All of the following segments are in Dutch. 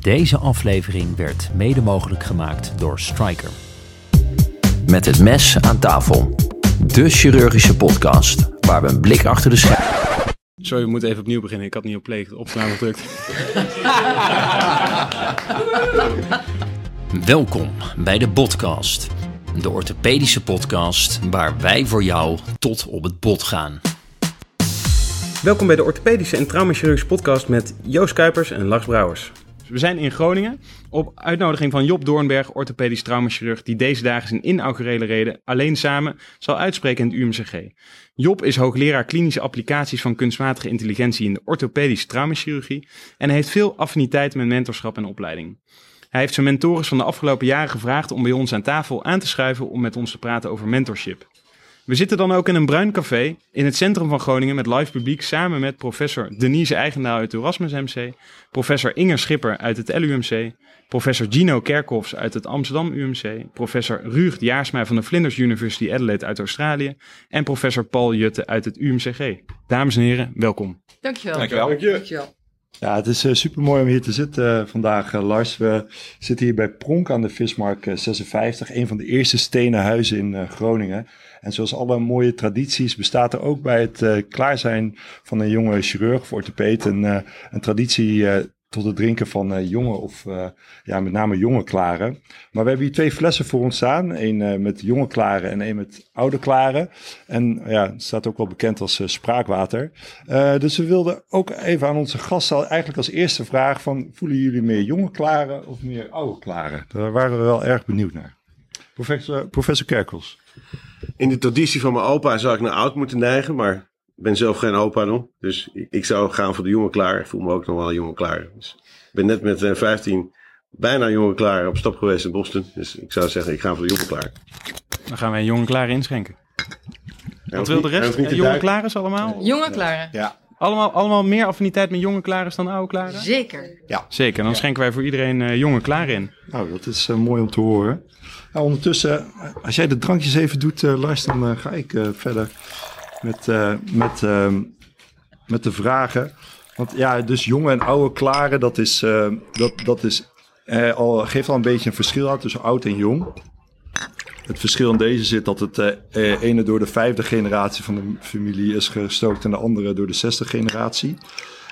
Deze aflevering werd mede mogelijk gemaakt door Striker. Met het mes aan tafel. De chirurgische podcast waar we een blik achter de schermen. Sorry, we moeten even opnieuw beginnen. Ik had niet op play opslaan gedrukt. Welkom bij de podcast. De orthopedische podcast waar wij voor jou tot op het bot gaan. Welkom bij de orthopedische en traumachirurgische podcast met Joost Kuipers en Lars Brouwers. We zijn in Groningen op uitnodiging van Job Doornberg, orthopedisch traumachirurg, die deze dagen zijn inaugurele reden alleen samen zal uitspreken in het UMCG. Job is hoogleraar klinische applicaties van kunstmatige intelligentie in de orthopedische traumachirurgie en heeft veel affiniteit met mentorschap en opleiding. Hij heeft zijn mentors van de afgelopen jaren gevraagd om bij ons aan tafel aan te schuiven om met ons te praten over mentorship. We zitten dan ook in een bruin café in het centrum van Groningen met live publiek samen met professor Denise Eigendaal uit het Erasmus MC, professor Inger Schipper uit het LUMC, professor Gino Kerkhoffs uit het Amsterdam UMC, professor Ruud Jaarsma van de Flinders University Adelaide uit Australië en professor Paul Jutte uit het UMCG. Dames en heren, welkom. Dankjewel. Dankjewel. Dankjewel. Ja, het is uh, super mooi om hier te zitten uh, vandaag, uh, Lars. We zitten hier bij Pronk aan de Vismark 56, een van de eerste stenen huizen in Groningen. En zoals alle mooie tradities bestaat er ook bij het klaar zijn van een jonge chirurg of orthopeet een, een traditie tot het drinken van uh, jonge of ja, met name jonge klaren. Maar we hebben hier twee flessen voor ons staan. Eén met jonge klaren en één met oude klaren. En ja, het staat ook wel bekend als spraakwater. dus we wilden ook even aan onze gasten eigenlijk als eerste vraag van... voelen jullie meer jonge klaren of meer oude klaren? Daar waren we wel erg benieuwd naar. Professor, professor Kerkels. In de traditie van mijn opa zou ik naar oud moeten neigen, maar ik ben zelf geen opa nog. Dus ik zou gaan voor de jongen klaar. Ik voel me ook nog wel jongen klaar. Dus ik ben net met uh, 15 bijna jongen klaar op stap geweest in Boston. Dus ik zou zeggen, ik ga voor de jongen klaar. Dan gaan wij jongen klaar inschenken. Wat wil de rest? Uh, jonge klaren allemaal? Jonge klaren. Ja. Allemaal, allemaal meer affiniteit met jonge klaren dan oude klaren? Zeker. Ja. Zeker, dan schenken wij voor iedereen uh, jonge klaren in. Nou, dat is uh, mooi om te horen. Nou, ondertussen, als jij de drankjes even doet, uh, Lars, dan ga ik verder met, uh, met, uh, met de vragen. Want ja, dus jonge en oude klaren, dat, is, uh, dat, dat is, al, geeft al een beetje een verschil uit tussen oud en jong. Het verschil in deze zit dat het ene door de vijfde generatie van de familie is gestookt en de andere door de zesde generatie.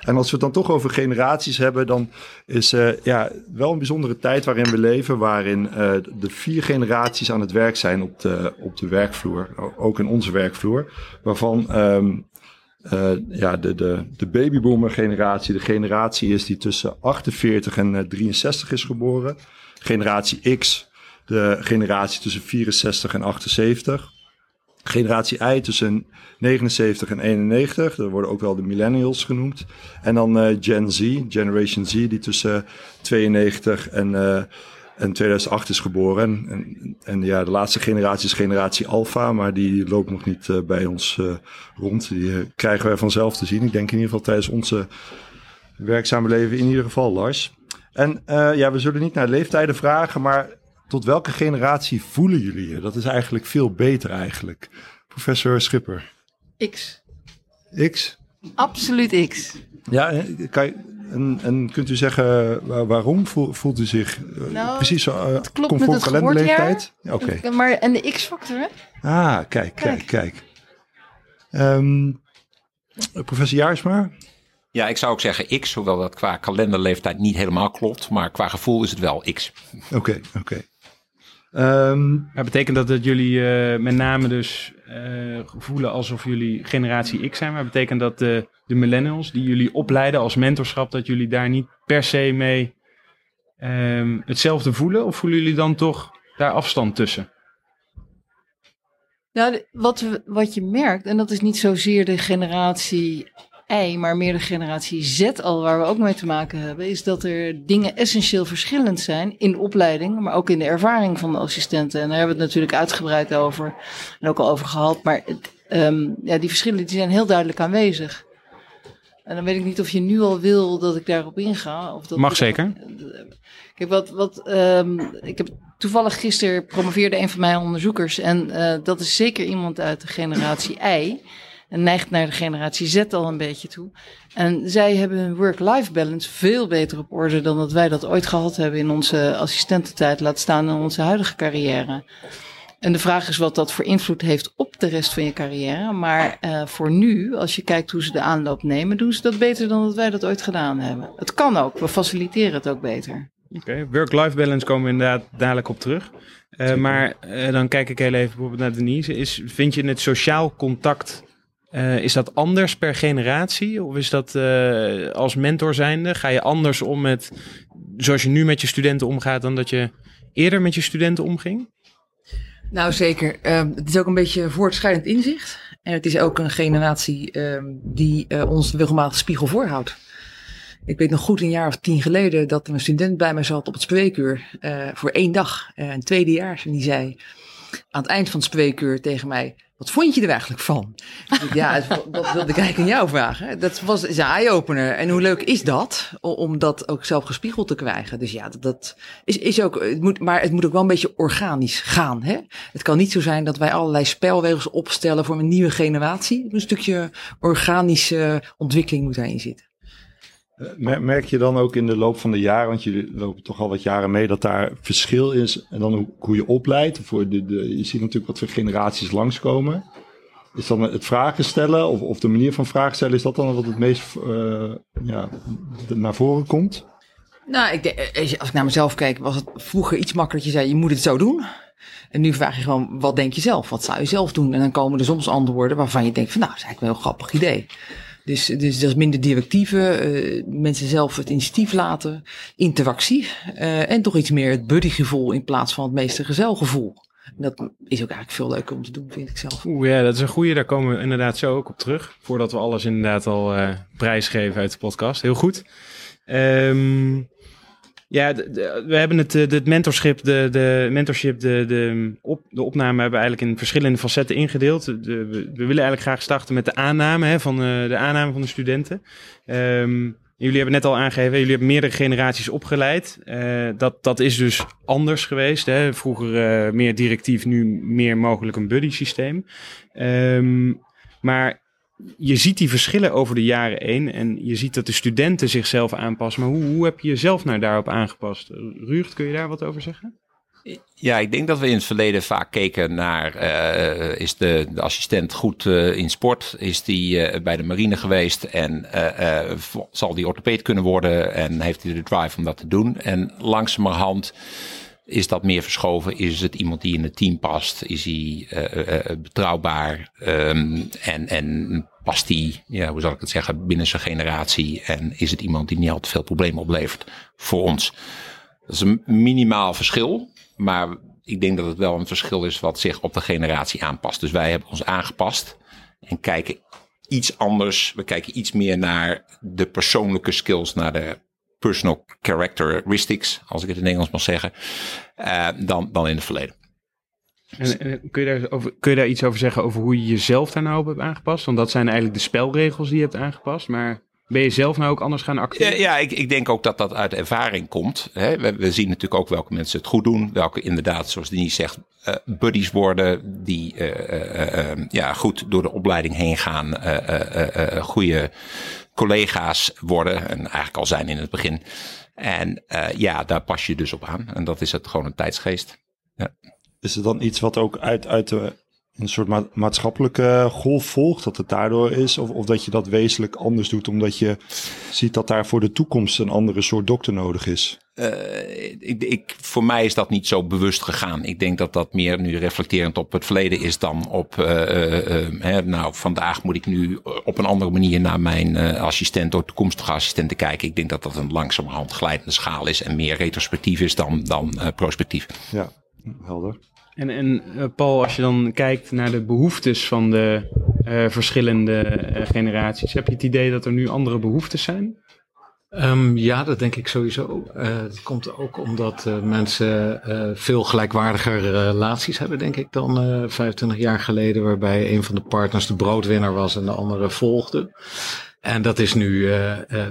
En als we het dan toch over generaties hebben, dan is uh, ja, wel een bijzondere tijd waarin we leven, waarin uh, de vier generaties aan het werk zijn op de, op de werkvloer, ook in onze werkvloer, waarvan uh, ja, de, de, de babyboomer generatie de generatie is die tussen 48 en 63 is geboren. Generatie X, de generatie tussen 64 en 78 generatie I tussen 79 en 91. Dat worden ook wel de millennials genoemd. En dan uh, Gen Z, Generation Z, die tussen 92 en, uh, en 2008 is geboren. En, en, ja, de laatste generatie is generatie Alpha, maar die loopt nog niet uh, bij ons rond. Die krijgen wij vanzelf te zien. Ik denk in ieder geval tijdens onze werkzame leven in ieder geval, Lars. En ja, we zullen niet naar leeftijden vragen, maar tot welke generatie voelen jullie je? Dat is eigenlijk veel beter eigenlijk. Professor Schipper. X. X? Absoluut X. Ja, kan je, en, en, kunt u zeggen waarom voelt u zich nou, precies zo uh, het klopt conform kalenderleeftijd? Ja, Oké. Okay. Maar en de X-factor, hè? Ah, kijk, kijk, kijk. Um, professor Jaarsma? Ja, ik zou ook zeggen X, hoewel dat qua kalenderleeftijd niet helemaal klopt. Maar qua gevoel is het wel X. Oké, okay, oké. Okay. Um, dat betekent dat dat jullie uh, met name dus uh, voelen alsof jullie generatie X zijn. Maar betekent dat de, de millennials die jullie opleiden als mentorschap, dat jullie daar niet per se mee um, hetzelfde voelen? Of voelen jullie dan toch daar afstand tussen? Nou, wat, wat je merkt, en dat is niet zozeer de generatie Y, maar meer de generatie Z al, waar we ook mee te maken hebben, is dat er dingen essentieel verschillend zijn in de opleiding, maar ook in de ervaring van de assistenten. En daar hebben we het natuurlijk uitgebreid over en ook al over gehad. Maar het, um, ja, die verschillen die zijn heel duidelijk aanwezig. En dan weet ik niet of je nu al wil dat ik daarop inga. Of dat Mag zeker. Kijk, wat, wat um, ik heb toevallig gisteren promoveerde een van mijn onderzoekers. En uh, dat is zeker iemand uit de generatie Y. en neigt naar de generatie Z al een beetje toe. En zij hebben hun work-life balance veel beter op orde dan dat wij dat ooit gehad hebben in onze assistententijd, laat staan in onze huidige carrière. En de vraag is wat dat voor invloed heeft op de rest van je carrière. Maar uh, voor nu, als je kijkt hoe ze de aanloop nemen, doen ze dat beter dan dat wij dat ooit gedaan hebben. Het kan ook, we faciliteren het ook beter. Oké, work-life balance komen we inderdaad dadelijk op terug. Uh, maar uh, dan kijk ik heel even bijvoorbeeld naar Denise. Is, vind je het sociaal contact, is dat anders per generatie? Of is dat als mentor zijnde, ga je anders om met, zoals je nu met je studenten omgaat, dan dat je eerder met je studenten omging? Nou, zeker. Um, het is ook een beetje voortschrijdend inzicht. En het is ook een generatie um, die uh, ons regelmatig spiegel voorhoudt. Ik weet nog goed een jaar of tien geleden dat een student bij mij zat op het spreekuur voor één dag, een tweedejaars. En die zei aan het eind van het spreekuur tegen mij: wat vond je er eigenlijk van? ja, dat wilde ik eigenlijk aan jou vragen. Dat was een eye-opener. En hoe leuk is dat? Om dat ook zelf gespiegeld te krijgen. Dus ja, dat, dat is, is ook. Het moet, maar het moet ook wel een beetje organisch gaan. Hè? Het kan niet zo zijn dat wij allerlei spelregels opstellen voor een nieuwe generatie. Een stukje organische ontwikkeling moet daarin zitten. Merk je dan ook in de loop van de jaren, want jullie lopen toch al wat jaren mee, dat daar verschil is en dan hoe, je opleidt? Voor de, je ziet natuurlijk wat voor generaties langskomen. Is dan het vragen stellen of, of de manier van vragen stellen, is dat dan wat het meest uh, ja, naar voren komt? Nou, ik denk, als ik naar mezelf kijk, was het vroeger iets makkelijker. Je zei, je moet het zo doen. En nu vraag je gewoon, wat denk je zelf? Wat zou je zelf doen? En dan komen er soms antwoorden waarvan je denkt van, nou, dat is eigenlijk wel een grappig idee. Dus, dus dat is minder directieve, uh, mensen zelf het initiatief laten, interactie uh, en toch iets meer het buddygevoel in plaats van het meeste gezelgevoel. Dat is ook eigenlijk veel leuker om te doen, vind ik zelf. Oeh ja, dat is een goede. Daar komen we inderdaad zo ook op terug. Voordat we alles inderdaad al uh, prijsgeven uit de podcast. Heel goed. Um, ja, de, de, we hebben het, het mentorship, de, de mentorship, de, de, op, de opname hebben we eigenlijk in verschillende facetten ingedeeld. De, we, we, willen eigenlijk graag starten met de aanname hè, van uh, de aanname van de studenten. Um, jullie hebben net al aangegeven, jullie hebben meerdere generaties opgeleid. Uh, dat, dat is dus anders geweest. Hè. Vroeger meer directief, nu meer mogelijk een buddy systeem. Um, maar je ziet die verschillen over de jaren heen en je ziet dat de studenten zichzelf aanpassen. Maar hoe, hoe heb je jezelf nou daarop aangepast? Ruurt, kun je daar wat over zeggen? Ja, ik denk dat we in het verleden vaak keken naar, uh, is de, de, assistent goed uh, in sport? Is die uh, bij de marine geweest en zal die orthopeed kunnen worden? En heeft hij de drive om dat te doen? En langzamerhand is dat meer verschoven? Is het iemand die in het team past? Is hij uh, uh, betrouwbaar? Um, en, en past hij, ja, hoe zal ik het zeggen, binnen zijn generatie? En is het iemand die niet al te veel problemen oplevert voor ons? Dat is een minimaal verschil, maar ik denk dat het wel een verschil is wat zich op de generatie aanpast. Dus wij hebben ons aangepast en kijken iets anders. We kijken iets meer naar de persoonlijke skills, naar de personal characteristics, als ik het in Engels mag zeggen, uh, dan, dan in het verleden. En, en, kun, je daar over, kun je daar iets over zeggen over hoe je jezelf daar nou op hebt aangepast? Want dat zijn eigenlijk de spelregels die je hebt aangepast, maar ben je zelf nou ook anders gaan acteren? Ja, ja ik, ik, denk ook dat dat uit ervaring komt. Hè. We, we, zien natuurlijk ook welke mensen het goed doen. Welke inderdaad, zoals Denise zegt, uh, buddies worden. Die uh, uh, ja, goed door de opleiding heen gaan. goede collega's worden. En eigenlijk al zijn in het begin. En ja, daar pas je dus op aan. En dat is het gewoon een tijdsgeest. Ja. Is er dan iets wat ook uit, uit de een soort ma maatschappelijke golf volgt, dat het daardoor is? Of, of dat je dat wezenlijk anders doet, omdat je ziet dat daar voor de toekomst een andere soort dokter nodig is? Uh, ik, ik, voor mij is dat niet zo bewust gegaan. Ik denk dat dat meer nu reflecterend op het verleden is dan op, uh, uh, hè, nou, vandaag moet ik nu op een andere manier naar mijn assistent of toekomstige assistenten kijken. Ik denk dat dat een langzamerhand glijdende schaal is en meer retrospectief is dan, dan prospectief. Ja, helder. En, en uh, Paul, als je dan kijkt naar de behoeftes van de uh, verschillende uh, generaties, heb je het idee dat er nu andere behoeftes zijn? Um, ja, dat denk ik sowieso. het komt ook omdat mensen veel gelijkwaardiger relaties hebben, denk ik, dan 25 jaar geleden, waarbij een van de partners de broodwinner was en de andere volgde. En dat is nu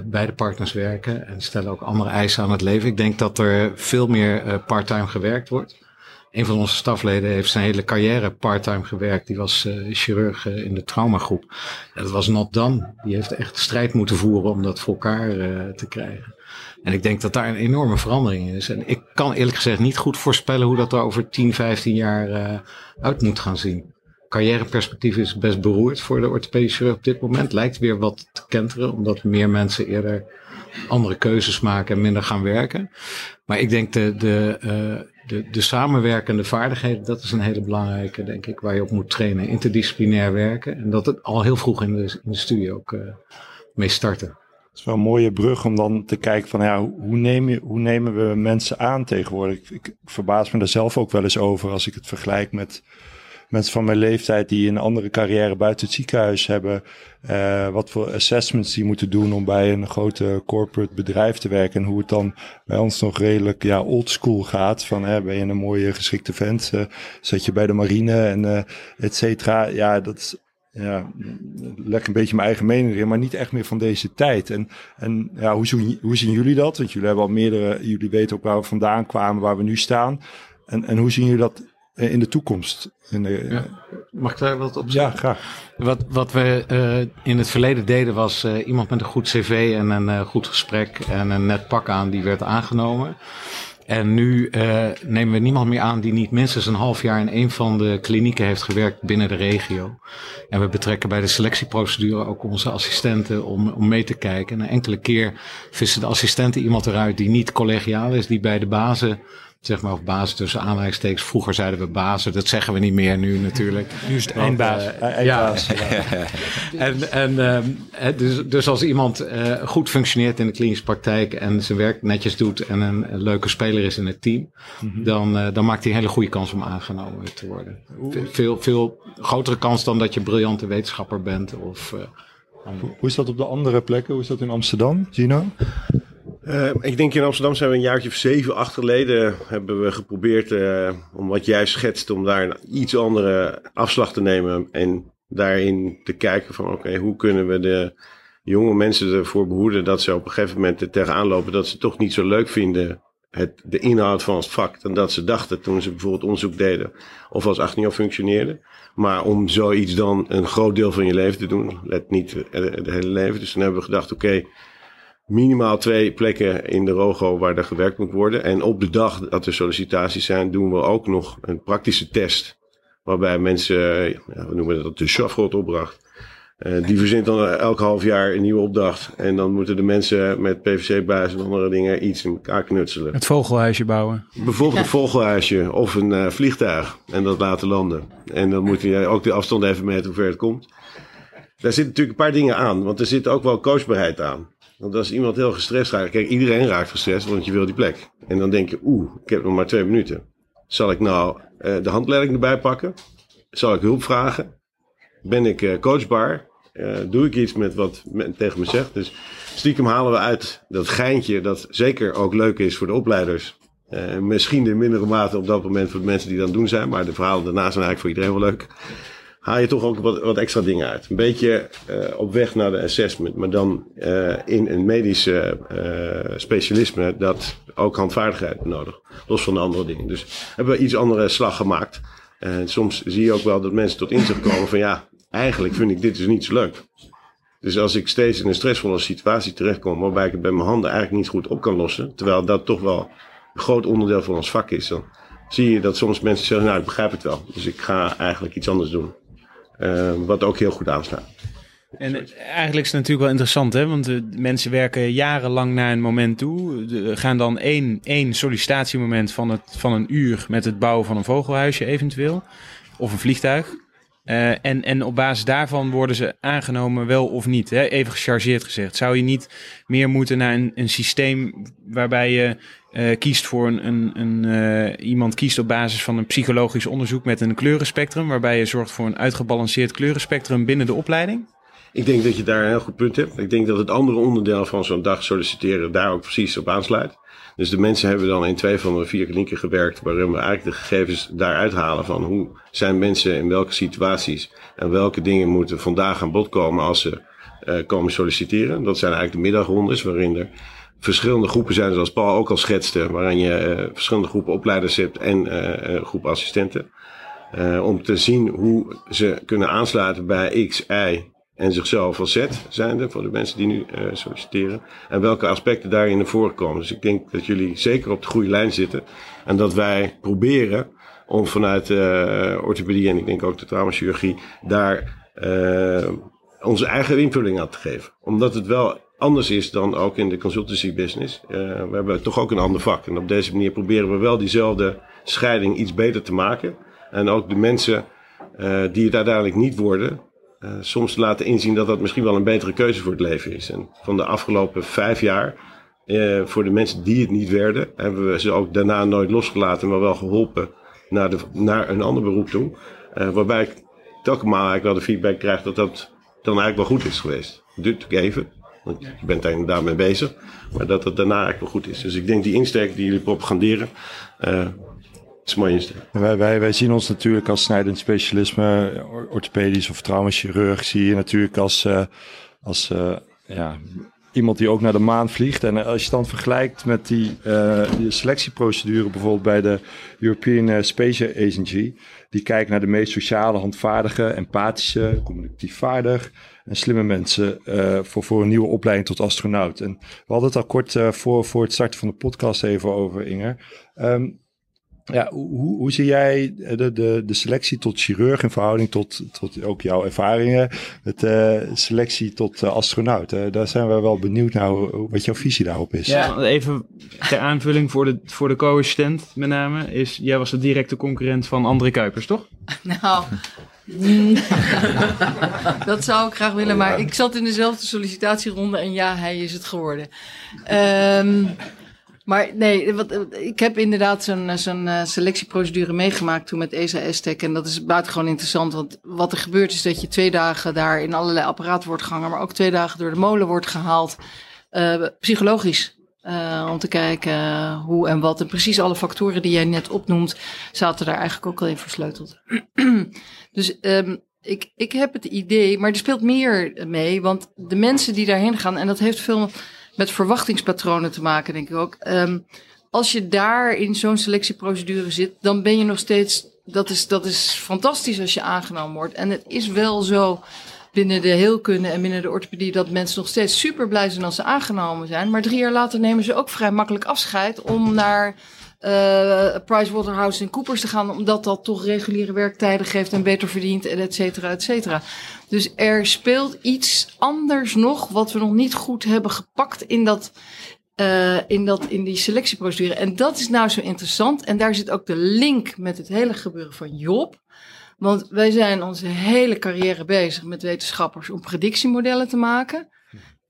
bij de partners werken en stellen ook andere eisen aan het leven. Ik denk dat er veel meer parttime gewerkt wordt. Een van onze stafleden heeft zijn hele carrière parttime gewerkt. Die was uh, chirurg in de traumagroep. En dat was not done. Die heeft echt strijd moeten voeren om dat voor elkaar uh, te krijgen. En ik denk dat daar een enorme verandering is. En ik kan eerlijk gezegd niet goed voorspellen hoe dat er over 10, 15 jaar uit moet gaan zien. Carrièreperspectief is best beroerd voor de orthopedische chirurg op dit moment. Lijkt weer wat te kenteren, omdat meer mensen eerder andere keuzes maken en minder gaan werken. Maar ik denk de, de, de, de samenwerkende vaardigheden, dat is een hele belangrijke, denk ik, waar je op moet trainen. Interdisciplinair werken. En dat het al heel vroeg in de, in de studie ook uh, mee starten. Het is wel een mooie brug om dan te kijken van ja, hoe, je, hoe nemen we mensen aan tegenwoordig? Ik, ik, verbaas me daar zelf ook wel eens over als ik het vergelijk met mensen van mijn leeftijd die een andere carrière buiten het ziekenhuis hebben. Uh, wat voor assessments die moeten doen om bij een grote corporate bedrijf te werken. En hoe het dan bij ons nog redelijk ja, oldschool gaat. Van hè, ben je een mooie geschikte vent, uh, zet je bij de marine en uh, et cetera. Ja, dat is ja, leg een beetje mijn eigen mening erin, maar niet echt meer van deze tijd. En, en ja, hoe, zien, hoe zien jullie dat? Want jullie hebben al meerdere, jullie weten ook waar we vandaan kwamen, waar we nu staan. En, en hoe zien jullie dat in de toekomst? In de, ja. Mag ik daar wat op zeggen? Ja, graag. Wat, wat we uh, in het verleden deden was uh, iemand met een goed cv en een uh, goed gesprek en een net pak aan, die werd aangenomen. En nu nemen we niemand meer aan die niet minstens een half jaar in een van de klinieken heeft gewerkt binnen de regio. En we betrekken bij de selectieprocedure ook onze assistenten om, om mee te kijken. En een enkele keer vissen de assistenten iemand eruit die niet collegiaal is, die bij de bazen zeg maar, of baas tussen aanhalingstekens. Vroeger zeiden we bazen, dat zeggen we niet meer nu natuurlijk. Nu is het eindbaas. Uh, eindbaas ja. en en uh, dus, dus als iemand uh, goed functioneert in de klinische praktijk en zijn werk netjes doet en een, een leuke speler is in het team, mm -hmm. dan, dan maakt hij een hele goede kans om aangenomen te worden. Veel, veel grotere kans dan dat je briljante wetenschapper bent of... Hoe is dat op de andere plekken? Hoe is dat in Amsterdam, Gino? Uh, ik denk in Amsterdam zijn we een jaartje of zeven, acht geleden hebben we geprobeerd uh, om wat jij schetst, om daar een iets andere afslag te nemen en daarin te kijken van oké, hoe kunnen we de jonge mensen ervoor behoeden dat ze op een gegeven moment er tegenaan lopen dat ze toch niet zo leuk vinden het, de inhoud van het vak dan dat ze dachten toen ze bijvoorbeeld onderzoek deden of als 18 jaar functioneerden. Maar om zoiets dan een groot deel van je leven te doen, let niet het hele leven. Dus dan hebben we gedacht oké, minimaal twee plekken in de ROGO waar er gewerkt moet worden. En op de dag dat er sollicitaties zijn, doen we ook nog een praktische test. Waarbij mensen, ja, we noemen dat de Schafgrot-opdracht. Uh, die verzint dan elk half jaar een nieuwe opdracht. En dan moeten de mensen met PVC-buis en andere dingen iets in elkaar knutselen. Het vogelhuisje bouwen. Bijvoorbeeld een vogelhuisje of een uh, vliegtuig. En dat laten landen. En dan moet je ook de afstand even meten hoe ver het komt. Daar zitten natuurlijk een paar dingen aan. Want er zit ook wel coachbaarheid aan. Want als iemand heel gestrest raakt, kijk, iedereen raakt gestrest, want je wil die plek. En dan denk je, oeh, ik heb nog maar twee minuten. Zal ik nou uh, de handleiding erbij pakken? Zal ik hulp vragen? Ben ik uh, coachbaar? Uh, doe ik iets met wat men tegen me zegt? Dus stiekem halen we uit dat geintje, dat zeker ook leuk is voor de opleiders. misschien in mindere mate op dat moment voor de mensen die dan doen zijn, maar de verhalen daarna zijn eigenlijk voor iedereen wel leuk haal je toch ook wat, wat extra dingen uit. Een beetje uh, op weg naar de assessment, maar dan uh, in een medische uh, specialisme dat ook handvaardigheid nodig. Los van de andere dingen. Dus hebben we iets andere slag gemaakt. En soms zie je ook wel dat mensen tot inzicht komen van ja, eigenlijk vind ik dit dus niet zo leuk. Dus als ik steeds in een stressvolle situatie terechtkom waarbij ik het bij mijn handen eigenlijk niet goed op kan lossen, terwijl dat toch wel een groot onderdeel van ons vak is, dan zie je dat soms mensen zeggen, nou ik begrijp het wel, dus ik ga eigenlijk iets anders doen. Uh, wat ook heel goed aanslaat. En eigenlijk is het natuurlijk wel interessant, hè? want de mensen werken jarenlang naar een moment toe. De, gaan dan één, één sollicitatiemoment van, het, van een uur met het bouwen van een vogelhuisje eventueel. Of een vliegtuig. En, en op basis daarvan worden ze aangenomen, wel of niet. Hè? Even gechargeerd gezegd. Zou je niet meer moeten naar een, een systeem waarbij je uh, kiest voor een, een, een uh, iemand kiest op basis van een psychologisch onderzoek met een kleurenspectrum, waarbij je zorgt voor een uitgebalanceerd kleurenspectrum binnen de opleiding? Ik denk dat je daar een heel goed punt hebt. Ik denk dat het andere onderdeel van zo'n dag solliciteren daar ook precies op aansluit. Dus de mensen hebben dan in twee van de vier klinieken gewerkt, waarin we eigenlijk de gegevens daaruit halen van hoe zijn mensen in welke situaties en welke dingen moeten vandaag aan bod komen als ze uh, komen solliciteren. Dat zijn eigenlijk de middagrondes waarin er verschillende groepen zijn, zoals Paul ook al schetste, waarin je uh, verschillende groepen opleiders hebt en uh, groepen assistenten. Uh, om te zien hoe ze kunnen aansluiten bij X, Y en zichzelf als Z zijnde voor de mensen die nu solliciteren. En welke aspecten daarin naar voren komen. Dus ik denk dat jullie zeker op de goede lijn zitten. En dat wij proberen om vanuit orthopedie en ik denk ook de traumachirurgie daar onze eigen invulling aan te geven. Omdat het wel anders is dan ook in de consultancy business. Uh, we hebben toch ook een ander vak. En op deze manier proberen we wel diezelfde scheiding iets beter te maken. En ook de mensen uh, die het uiteindelijk niet worden, uh, soms laten inzien dat dat misschien wel een betere keuze voor het leven is. En van de afgelopen vijf jaar, voor de mensen die het niet werden, hebben we ze ook daarna nooit losgelaten, maar wel geholpen naar, de, naar een ander beroep toe. waarbij ik telkens eigenlijk wel de feedback krijg dat dat dan eigenlijk wel goed is geweest. Duurt even, want je bent daar inderdaad mee bezig. Maar dat het daarna eigenlijk wel goed is. Dus ik denk die insteek die jullie propaganderen, uh, is een mooie insteek. Wij, wij, wij zien ons natuurlijk als snijdend specialisme, orthopedisch of traumachirurg, zie je natuurlijk als, uh, als uh, ja, iemand die ook naar de maan vliegt. En als je dan vergelijkt met die, uh, die selectieprocedure bijvoorbeeld bij de European Space Agency, die kijkt naar de meest sociale, handvaardige, empathische, communicatief vaardig en slimme mensen voor, voor een nieuwe opleiding tot astronaut. En we hadden het al kort voor, voor het starten van de podcast even over, Inger. Um, ja, hoe, hoe zie jij de, de, de selectie tot chirurg in verhouding tot, tot ook jouw ervaringen met uh, selectie tot uh, astronaut? Uh, daar zijn we wel benieuwd naar wat jouw visie daarop is. Ja, even ter aanvulling voor de, voor de co-assistent met name. Is, jij was de directe concurrent van André Kuipers, toch? Nou, dat zou ik graag willen, maar ik zat in dezelfde sollicitatieronde en ja, hij is het geworden. Um, maar nee, wat, ik heb inderdaad zo'n zo'n uh, selectieprocedure meegemaakt toen met ESA Estec. En dat is buitengewoon interessant. Want wat er gebeurt is dat je twee dagen daar in allerlei apparaten wordt gehangen. Maar ook twee dagen door de molen wordt gehaald. Uh, psychologisch. Om te kijken hoe en wat. En precies alle factoren die jij net opnoemt, zaten daar eigenlijk ook al in versleuteld. dus um, ik, ik heb het idee, maar er speelt meer mee. Want de mensen die daarheen gaan, en dat heeft veel met verwachtingspatronen te maken, denk ik ook. Um, als je daar in zo'n selectieprocedure zit, dan ben je nog steeds. Dat is, dat is fantastisch als je aangenomen wordt. En het is wel zo binnen de heelkunde en binnen de orthopedie dat mensen nog steeds super blij zijn als ze aangenomen zijn. Maar drie jaar later nemen ze ook vrij makkelijk afscheid om naar uh, Pricewaterhouse en Coopers te gaan, omdat dat toch reguliere werktijden geeft en beter verdient, en et cetera, et cetera. Dus er speelt iets anders nog, wat we nog niet goed hebben gepakt in dat. Uh, in, dat, in die selectieprocedure. En dat is nou zo interessant. En daar zit ook de link met het hele gebeuren van Job. Want wij zijn onze hele carrière bezig met wetenschappers om predictiemodellen te maken.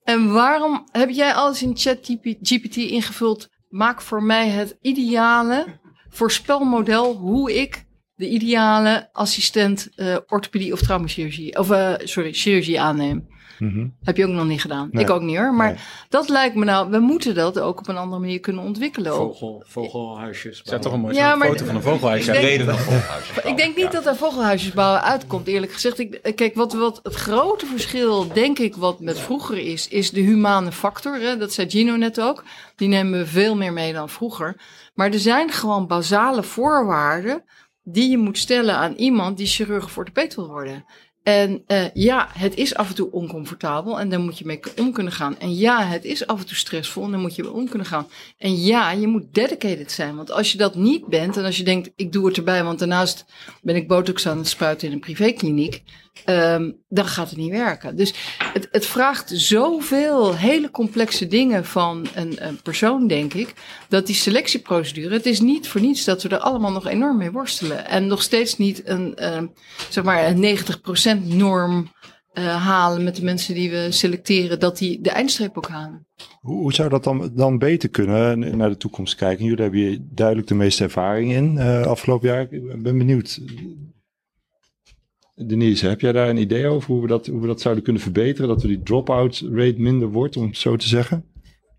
En waarom heb jij alles in ChatGPT ingevuld? Maak voor mij het ideale voorspelmodel hoe ik de ideale assistent uh, orthopedie of traumachirurgie, of uh, sorry, chirurgie aanneem. Mm-hmm. Heb je ook nog niet gedaan. Nee. Ik ook niet hoor. Maar nee. dat lijkt me nou, we moeten dat ook op een andere manier kunnen ontwikkelen. Vogel, vogelhuisjes. Is toch een mooie ja, foto van een vogelhuisje? Ik denk, vogelhuisjes ik denk niet dat er vogelhuisjes bouwen uitkomt, eerlijk gezegd. Ik, kijk, wat, wat het grote verschil, denk ik, wat met vroeger is, is de humane factor. Hè? Dat zei Gino net ook. Die nemen we veel meer mee dan vroeger. Maar er zijn gewoon basale voorwaarden die je moet stellen aan iemand die chirurg of orthopeed wil worden. En uh, ja, het is af en toe oncomfortabel en daar moet je mee om kunnen gaan. En ja, het is af en toe stressvol en daar moet je mee om kunnen gaan. En ja, je moet dedicated zijn. Want als je dat niet bent en als je denkt, ik doe het erbij, want daarnaast ben ik botox aan het spuiten in een privékliniek. Um, dan gaat het niet werken. Dus het, het vraagt zoveel hele complexe dingen van een, persoon, denk ik, dat die selectieprocedure, het is niet voor niets dat we er allemaal nog enorm mee worstelen. En nog steeds niet een, uh, zeg maar, een 90% norm uh, halen met de mensen die we selecteren, dat die de eindstreep ook halen. Hoe, hoe zou dat dan, dan beter kunnen naar de toekomst kijken? Jullie hebben duidelijk de meeste ervaring in uh, afgelopen jaar. Ik ben benieuwd. Denise, heb jij daar een idee over hoe we dat, hoe we dat zouden kunnen verbeteren? Dat we die drop-out rate minder wordt, om het zo te zeggen?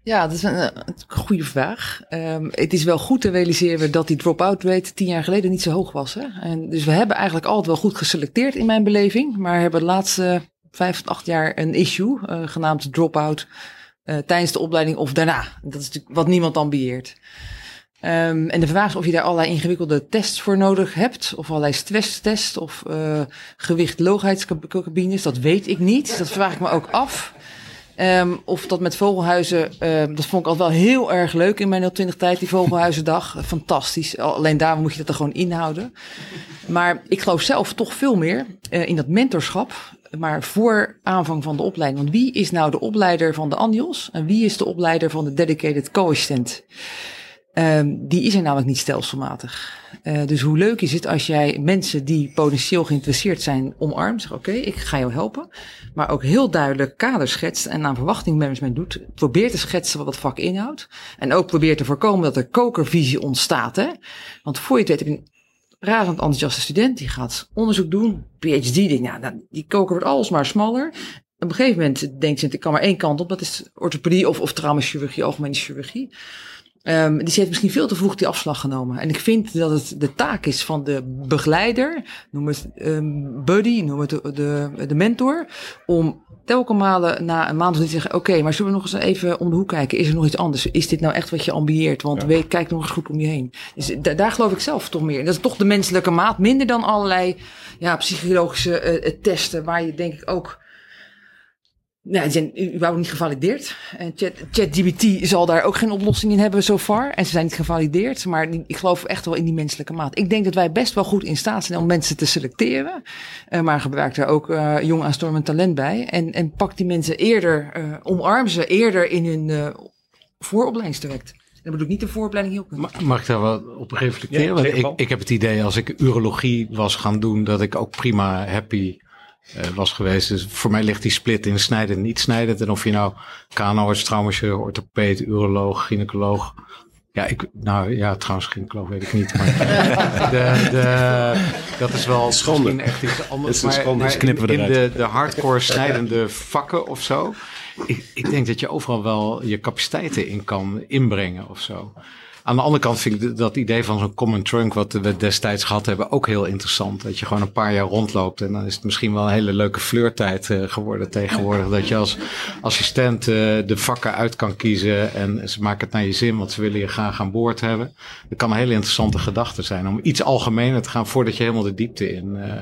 Ja, dat is een, een goede vraag. Um, het is wel goed te realiseren dat die drop-out rate tien jaar geleden niet zo hoog was. Hè? En dus we hebben eigenlijk altijd wel goed geselecteerd in mijn beleving. Maar hebben de laatste vijf tot acht jaar een issue uh, genaamd drop-out uh, tijdens de opleiding of daarna. Dat is natuurlijk wat niemand dan beheert. Um, en de vraag is of je daar allerlei ingewikkelde tests voor nodig hebt. Of allerlei stresstests of uh. Dat weet ik niet. Dat vraag ik me ook af. Um, of dat met vogelhuizen, um, dat vond ik al wel heel erg leuk in mijn 020 tijd, die vogelhuizendag. Fantastisch. Alleen daar moet je dat er gewoon inhouden. Maar ik geloof zelf toch veel meer uh, in dat mentorschap. Maar voor aanvang van de opleiding. Want wie is nou de opleider van de ANJOS? En wie is de opleider van de Dedicated Co-assistent? Um, die is er namelijk niet stelselmatig. Uh, dus hoe leuk is het als jij mensen die potentieel geïnteresseerd zijn omarmt. Zeg oké, ik ga jou helpen. Maar ook heel duidelijk kaders schetst en aan verwachtingmanagement doet. Probeer te schetsen wat het vak inhoudt. En ook probeert te voorkomen dat er kokervisie ontstaat. Hè? Want voor je het weet heb je een razend enthousiaste student. Die gaat onderzoek doen. PhD, die, nou, die koker wordt alles maar smaller. Op een gegeven moment denkt ze, ik kan maar één kant op. Dat is orthopedie of, of traumachirurgie, algemene chirurgie. Um, die heeft misschien veel te vroeg die afslag genomen. En ik vind dat het de taak is van de begeleider, noem het um, buddy, noem het de, de, de, mentor, om telkens malen na een maand te zeggen, oké, okay, maar zullen we nog eens even om de hoek kijken? Is er nog iets anders? Is dit nou echt wat je ambieert? Want ja. weet, kijk nog eens goed om je heen. Dus da daar geloof ik zelf toch meer. Dat is toch de menselijke maat, minder dan allerlei ja, psychologische uh, testen, waar je denk ik ook nou, die zijn überhaupt niet gevalideerd. En ChatGPT Chat zal daar ook geen oplossing in hebben zo far. En ze zijn niet gevalideerd. Maar ik geloof echt wel in die menselijke maat. Ik denk dat wij best wel goed in staat zijn om mensen te selecteren. Uh, maar gebruik daar ook uh, jong aanstormend talent bij. En, en pak die mensen eerder, uh, omarm ze eerder in hun uh, vooropleidingstraject. Dan bedoel ik niet de vooropleiding heel kunnen. Mag ik daar wel op reflecteren? Ja, Want ik, ik heb het idee als ik urologie was gaan doen, dat ik ook prima happy was geweest. Dus voor mij ligt die split in snijden en niet snijden. En of je nou kanoarts, traumaschirurg, orthopeed, uroloog, gynaecoloog. Ja, ik, nou ja, trouwens, gynaecoloog weet ik niet. Maar de, de, dat is wel schande. echt iets anders. Het is maar, maar in, in de, de hardcore snijdende vakken of zo. Ik, ik denk dat je overal wel je capaciteiten in kan inbrengen of zo. Aan de andere kant vind ik dat idee van zo'n common trunk, wat we destijds gehad hebben, ook heel interessant. Dat je gewoon een paar jaar rondloopt en dan is het misschien wel een hele leuke fleurtijd uh, geworden tegenwoordig. Dat je als assistent uh, de vakken uit kan kiezen en ze maken het naar je zin, want ze willen je graag aan boord hebben. Dat kan een hele interessante gedachte zijn om iets algemener te gaan voordat je helemaal de diepte in, uh,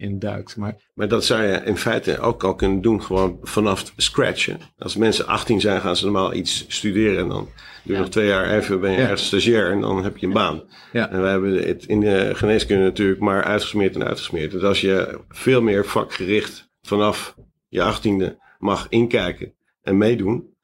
in duikt. Maar, maar dat zou je in feite ook al kunnen doen, gewoon vanaf scratch. Hè? Als mensen 18 zijn, gaan ze normaal iets studeren en dan Doe ja. nog twee jaar even, ben je ergens stagiair en dan heb je een baan. En wij hebben het in de geneeskunde natuurlijk maar uitgesmeerd en uitgesmeerd. Dus als je veel meer vakgericht vanaf je achttiende mag inkijken en meedoen,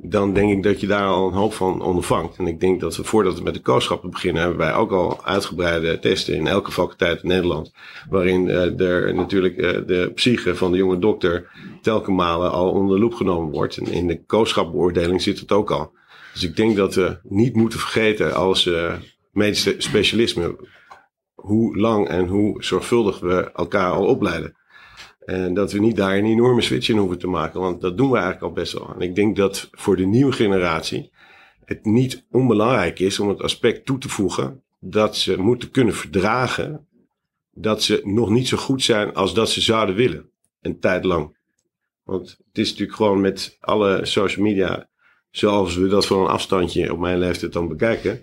dan denk ik dat je daar al een hoop van ondervangt. En ik denk dat we voordat we met de kooschappen beginnen, hebben wij ook al uitgebreide testen in elke faculteit in Nederland. Waarin uh, er natuurlijk uh, de psyche van de jonge dokter telkens malen al onder de loep genomen wordt. En in de kooschapbeoordeling zit het ook al. Dus ik denk dat we niet moeten vergeten als uh, medische specialisme hoe lang en hoe zorgvuldig we elkaar al opleiden. En dat we niet daar een enorme switch in hoeven te maken, want dat doen we eigenlijk al best wel. En ik denk dat voor de nieuwe generatie het niet onbelangrijk is om het aspect toe te voegen dat ze moeten kunnen verdragen dat ze nog niet zo goed zijn als dat ze zouden willen. Een tijd lang. Want het is natuurlijk gewoon met alle social media zoals we dat van een afstandje op mijn leeftijd dan bekijken,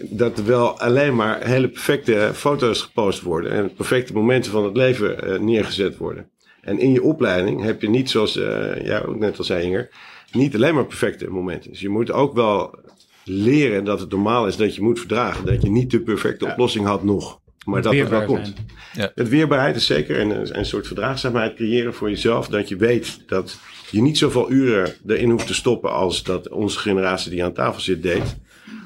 dat er wel alleen maar hele perfecte foto's gepost worden en perfecte momenten van het leven uh, neergezet worden. En in je opleiding heb je niet, zoals uh, jij ook net al zei, Inger, niet alleen maar perfecte momenten. Dus je moet ook wel leren dat het normaal is dat je moet verdragen. Dat je niet de perfecte ja. oplossing had nog. Maar dat het wel komt. Ja. Het weerbaarheid is zeker een, een soort verdraagzaamheid creëren voor jezelf. Dat je weet dat je niet zoveel uren erin hoeft te stoppen als dat onze generatie die aan tafel zit deed.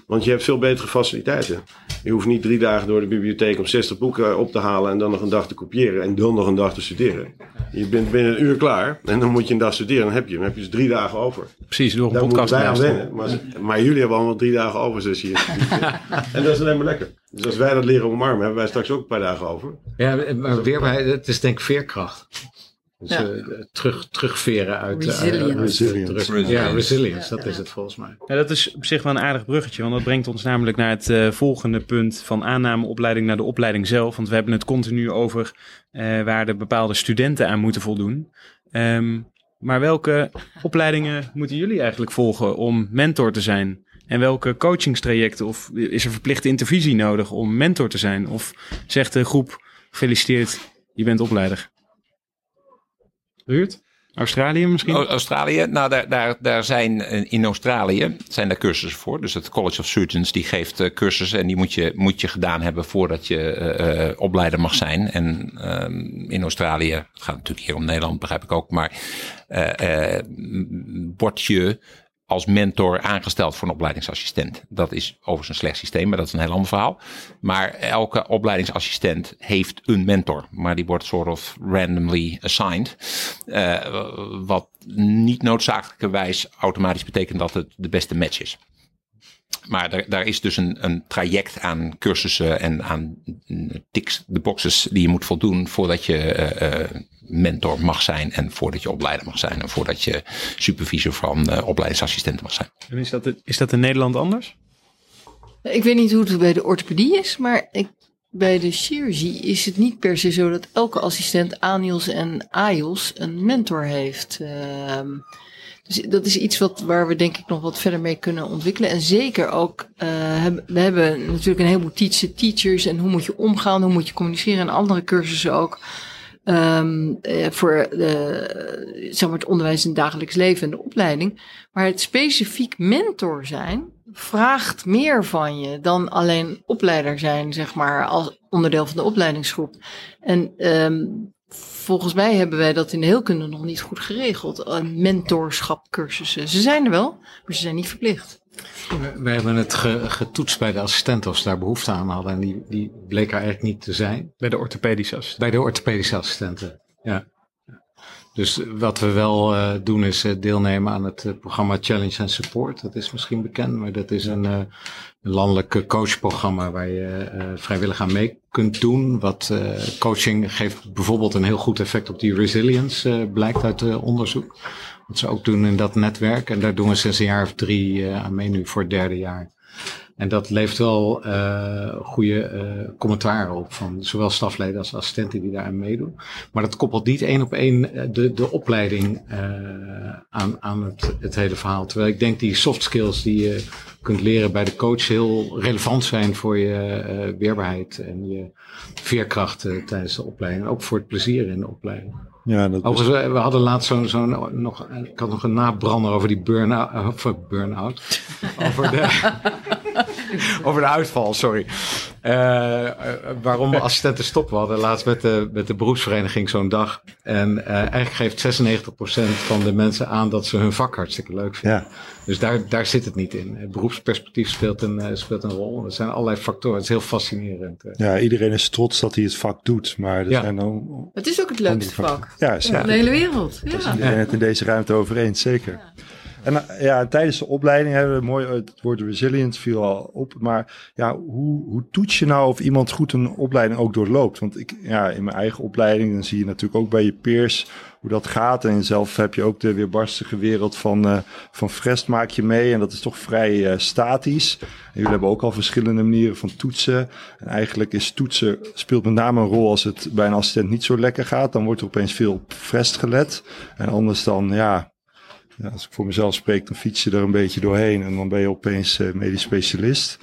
Want je hebt veel betere faciliteiten. Je hoeft niet drie dagen door de bibliotheek om 60 boeken op te halen en dan nog een dag te kopiëren en dan nog een dag te studeren. Je bent binnen een uur klaar en dan moet je een dag studeren. Dan heb je, dan heb je dus drie dagen over. Precies, door een Daar podcast wij aan wennen. Maar, maar, jullie hebben allemaal drie dagen over, dus hier. en dat is alleen maar lekker. Dus als wij dat leren omarmen, hebben wij straks ook een paar dagen over. Ja, maar weerbaarheid, het is denk ik veerkracht. Dus ja. uh, terug, terugveren uit... Resilience. Uh, resilience. Terug, ja, resilience, dat is het volgens mij. Ja, dat is op zich wel een aardig bruggetje, want dat brengt ons namelijk naar het uh, volgende punt van aannameopleiding naar de opleiding zelf. Want we hebben het continu over waar de bepaalde studenten aan moeten voldoen. Um, Maar welke opleidingen moeten jullie eigenlijk volgen om mentor te zijn? En welke coachingstrajecten of is er verplichte intervisie nodig om mentor te zijn? Of zegt de groep, gefeliciteerd, je bent opleider? Ruurt? Australië misschien? Australië, nou daar, daar, daar zijn eh, in Australië zijn daar cursussen voor. Dus het College of Surgeons die geeft uh, cursussen en die moet je, moet je gedaan hebben voordat je uh, opleider mag zijn. En uh, in Australië, het gaat natuurlijk hier om Nederland begrijp ik ook, maar word je als mentor aangesteld voor een opleidingsassistent. Dat is overigens een slecht systeem, maar dat is een heel ander verhaal. Maar elke opleidingsassistent heeft een mentor, maar die wordt soort of randomly assigned. Uh, wat niet noodzakelijkerwijs automatisch betekent dat het de beste match is. Maar daar, daar is dus een, een traject aan cursussen en aan tics, de boxes die je moet voldoen voordat je uh, mentor mag zijn en voordat je opleider mag zijn en voordat je supervisor van uh, opleidingsassistenten mag zijn. En is dat, is dat in Nederland anders? Ik weet niet hoe het bij de orthopedie is, maar ik, bij de chirurgie is het niet per se zo dat elke assistent ANIOS en AIOS een mentor heeft. Uh, dus dat is iets wat, waar we denk ik nog wat verder mee kunnen ontwikkelen. En zeker ook, uh, hebben, we hebben natuurlijk een heleboel teacher, teachers en hoe moet je omgaan, hoe moet je communiceren en andere cursussen ook. Um, uh, voor de, zeg maar het onderwijs in het dagelijks leven en de opleiding. Maar het specifiek mentor zijn vraagt meer van je dan alleen opleider zijn, zeg maar, als onderdeel van de opleidingsgroep. En um, volgens mij hebben wij dat in de heelkunde nog niet goed geregeld. Uh, mentorschapcursussen. Ze zijn er wel, maar ze zijn niet verplicht. We hebben het ge, getoetst bij de assistenten of ze daar behoefte aan hadden. En die, die bleek er eigenlijk niet te zijn. Bij de orthopedische assistenten? Bij de orthopedische assistenten, ja. Dus wat we wel uh, doen is uh, deelnemen aan het uh, programma Challenge and Support. Dat is misschien bekend, maar dat is een, een landelijk coachprogramma waar je vrijwillig aan mee kunt doen. Wat coaching geeft bijvoorbeeld een heel goed effect op die resilience, blijkt uit onderzoek. Wat ze ook doen in dat netwerk. En daar doen we sinds een jaar of drie aan mee nu voor het derde jaar. En dat levert wel uh, goede uh, commentaren op van zowel stafleden als assistenten die daaraan meedoen. Maar dat koppelt niet één op één de, de opleiding aan, aan het, het hele verhaal. Terwijl ik denk die soft skills die je kunt leren bij de coach heel relevant zijn voor je weerbaarheid en je veerkracht tijdens de opleiding. Ook voor het plezier in de opleiding. Ja, dat Overigens, we, we hadden laatst zo'n, zo nog, ik had nog een nabrander over die burn-out, of burn-out, over de, over de uitval, sorry. Uh, uh, waarom assistenten stoppen. We hadden laatst met de, met de beroepsvereniging zo'n dag. En uh, eigenlijk geeft 96% van de mensen aan dat ze hun vak hartstikke leuk vinden. Ja. Dus daar, daar zit het niet in. Het beroepsperspectief speelt een, speelt een rol. Er zijn allerlei factoren. Het is heel fascinerend. Ja, iedereen is trots dat hij het vak doet. Maar er Ja. zijn dan... Het is ook het leukste vak Ja, van de hele wereld. Ja. iedereen het in deze ruimte over eens, zeker. En uh, ja, tijdens de opleiding hebben we mooi, het woord resilient viel al op. Maar ja, hoe, hoe toets je nou of iemand goed een opleiding ook doorloopt? Want ik, ja, in mijn eigen opleiding, dan zie je natuurlijk ook bij je peers hoe dat gaat. En zelf heb je ook de weerbarstige wereld van, uh, van Frest maak je mee. En dat is toch vrij uh, statisch. Jullie hebben ook al verschillende manieren van toetsen. En eigenlijk is toetsen, speelt met name een rol als het bij een assistent niet zo lekker gaat. Dan wordt er opeens veel op Frest gelet. En anders dan, ja, ja, als ik voor mezelf spreek, dan fiets je er een beetje doorheen en dan ben je opeens uh, medisch specialist.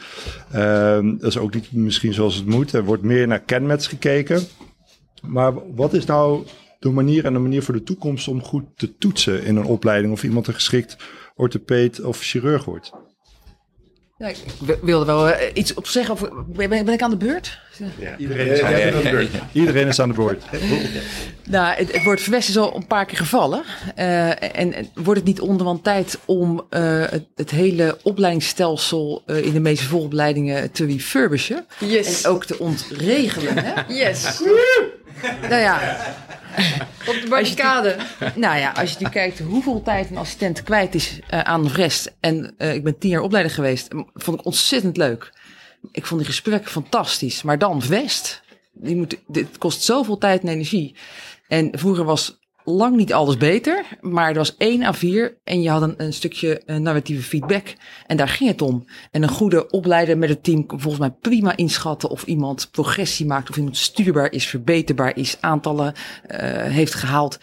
Uh, dat is ook niet misschien zoals het moet. Er wordt meer naar kenmets gekeken. Maar wat is nou de manier en de manier voor de toekomst om goed te toetsen in een opleiding of iemand een geschikt orthopeed of chirurg wordt? Ja, ik wilde wel uh, iets op zeggen. Over, ben, ben, ik aan de beurt? Ja, iedereen, is aan, ja, ja, iedereen is aan de beurt. nou, het, het woord verwest is al een paar keer gevallen. Uh, en, en, wordt het niet onderhand tijd om uh, het, het, hele opleidingsstelsel in de meeste volopleidingen te refurbishen? Yes. En ook te ontregelen. Hè? Yes. Nou ja. Op de barricade. Nou ja, als je nu kijkt hoeveel tijd een assistent kwijt is uh, aan rest. En uh, ik ben tien jaar opleider geweest. Vond ik ontzettend leuk. Ik vond die gesprekken fantastisch. Maar dan West. Die moet, dit kost zoveel tijd en energie. En vroeger was lang niet alles beter. Maar er was één à vier. En je had een, een stukje uh, narratieve feedback. En daar ging het om. En een goede opleider met het team kon volgens mij prima inschatten. Of iemand progressie maakt. Of iemand stuurbaar is, verbeterbaar is. Aantallen uh, heeft gehaald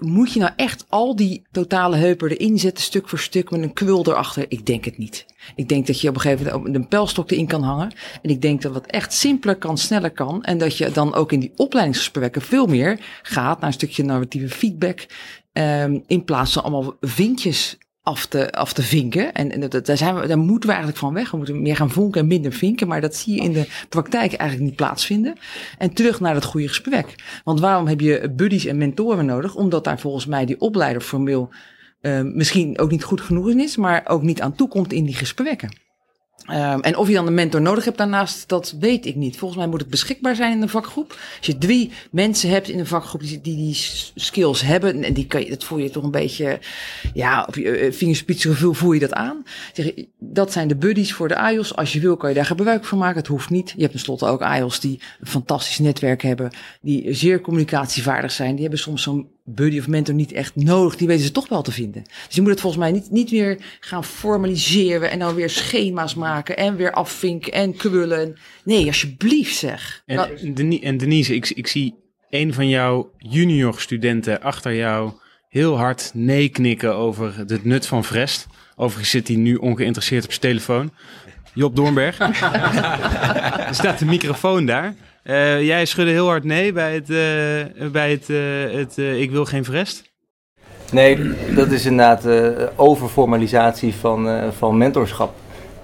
moet je nou echt al die totale heupen erin zetten, stuk voor stuk, met een kwul erachter? Ik denk het niet. Ik denk dat je op een gegeven moment een pijlstok erin kan hangen. En ik denk dat wat echt simpeler kan, sneller kan. En dat je dan ook in die opleidingsgesprekken veel meer gaat naar een stukje narratieve feedback. Um, in plaats van allemaal vinkjes af te, af te vinken. En, en dat, daar, zijn we, daar moeten we eigenlijk van weg. We moeten meer gaan vonken en minder vinken. Maar dat zie je in de praktijk eigenlijk niet plaatsvinden. En terug naar het goede gesprek. Want waarom heb je buddies en mentoren nodig? Omdat daar volgens mij die opleider formeel uh, misschien ook niet goed genoeg is, maar ook niet aan toekomt in die gesprekken. Um, en of je dan een mentor nodig hebt daarnaast, dat weet ik niet. Volgens mij moet het beschikbaar zijn in een vakgroep. Als je drie mensen hebt in een vakgroep die die, skills hebben, en die kan je, dat voel je toch een beetje, ja, op je uh, vingerspitsengevoel voel je dat aan. Zeg, dat zijn de buddies voor de AIOS. Als je wil, kan je daar gebruik van maken. Het hoeft niet. Je hebt tenslotte ook AIOS die een fantastisch netwerk hebben, die zeer communicatievaardig zijn. Die hebben soms zo'n buddy of mentor niet echt nodig. Die weten ze toch wel te vinden. Dus je moet het volgens mij niet, niet weer gaan formaliseren en dan weer schema's maken en weer afvinken en krullen. Nee, alsjeblieft zeg. En, en Denise, ik, ik zie een van jouw junior studenten achter jou heel hard nee knikken over het nut van Vrest. Overigens zit hij nu ongeïnteresseerd op zijn telefoon. Job Doornberg. er staat de microfoon daar. Uh, jij schudde heel hard nee bij het, uh, bij het, uh, het ik wil geen vrest. Nee, dat is inderdaad overformalisatie van, van mentorschap.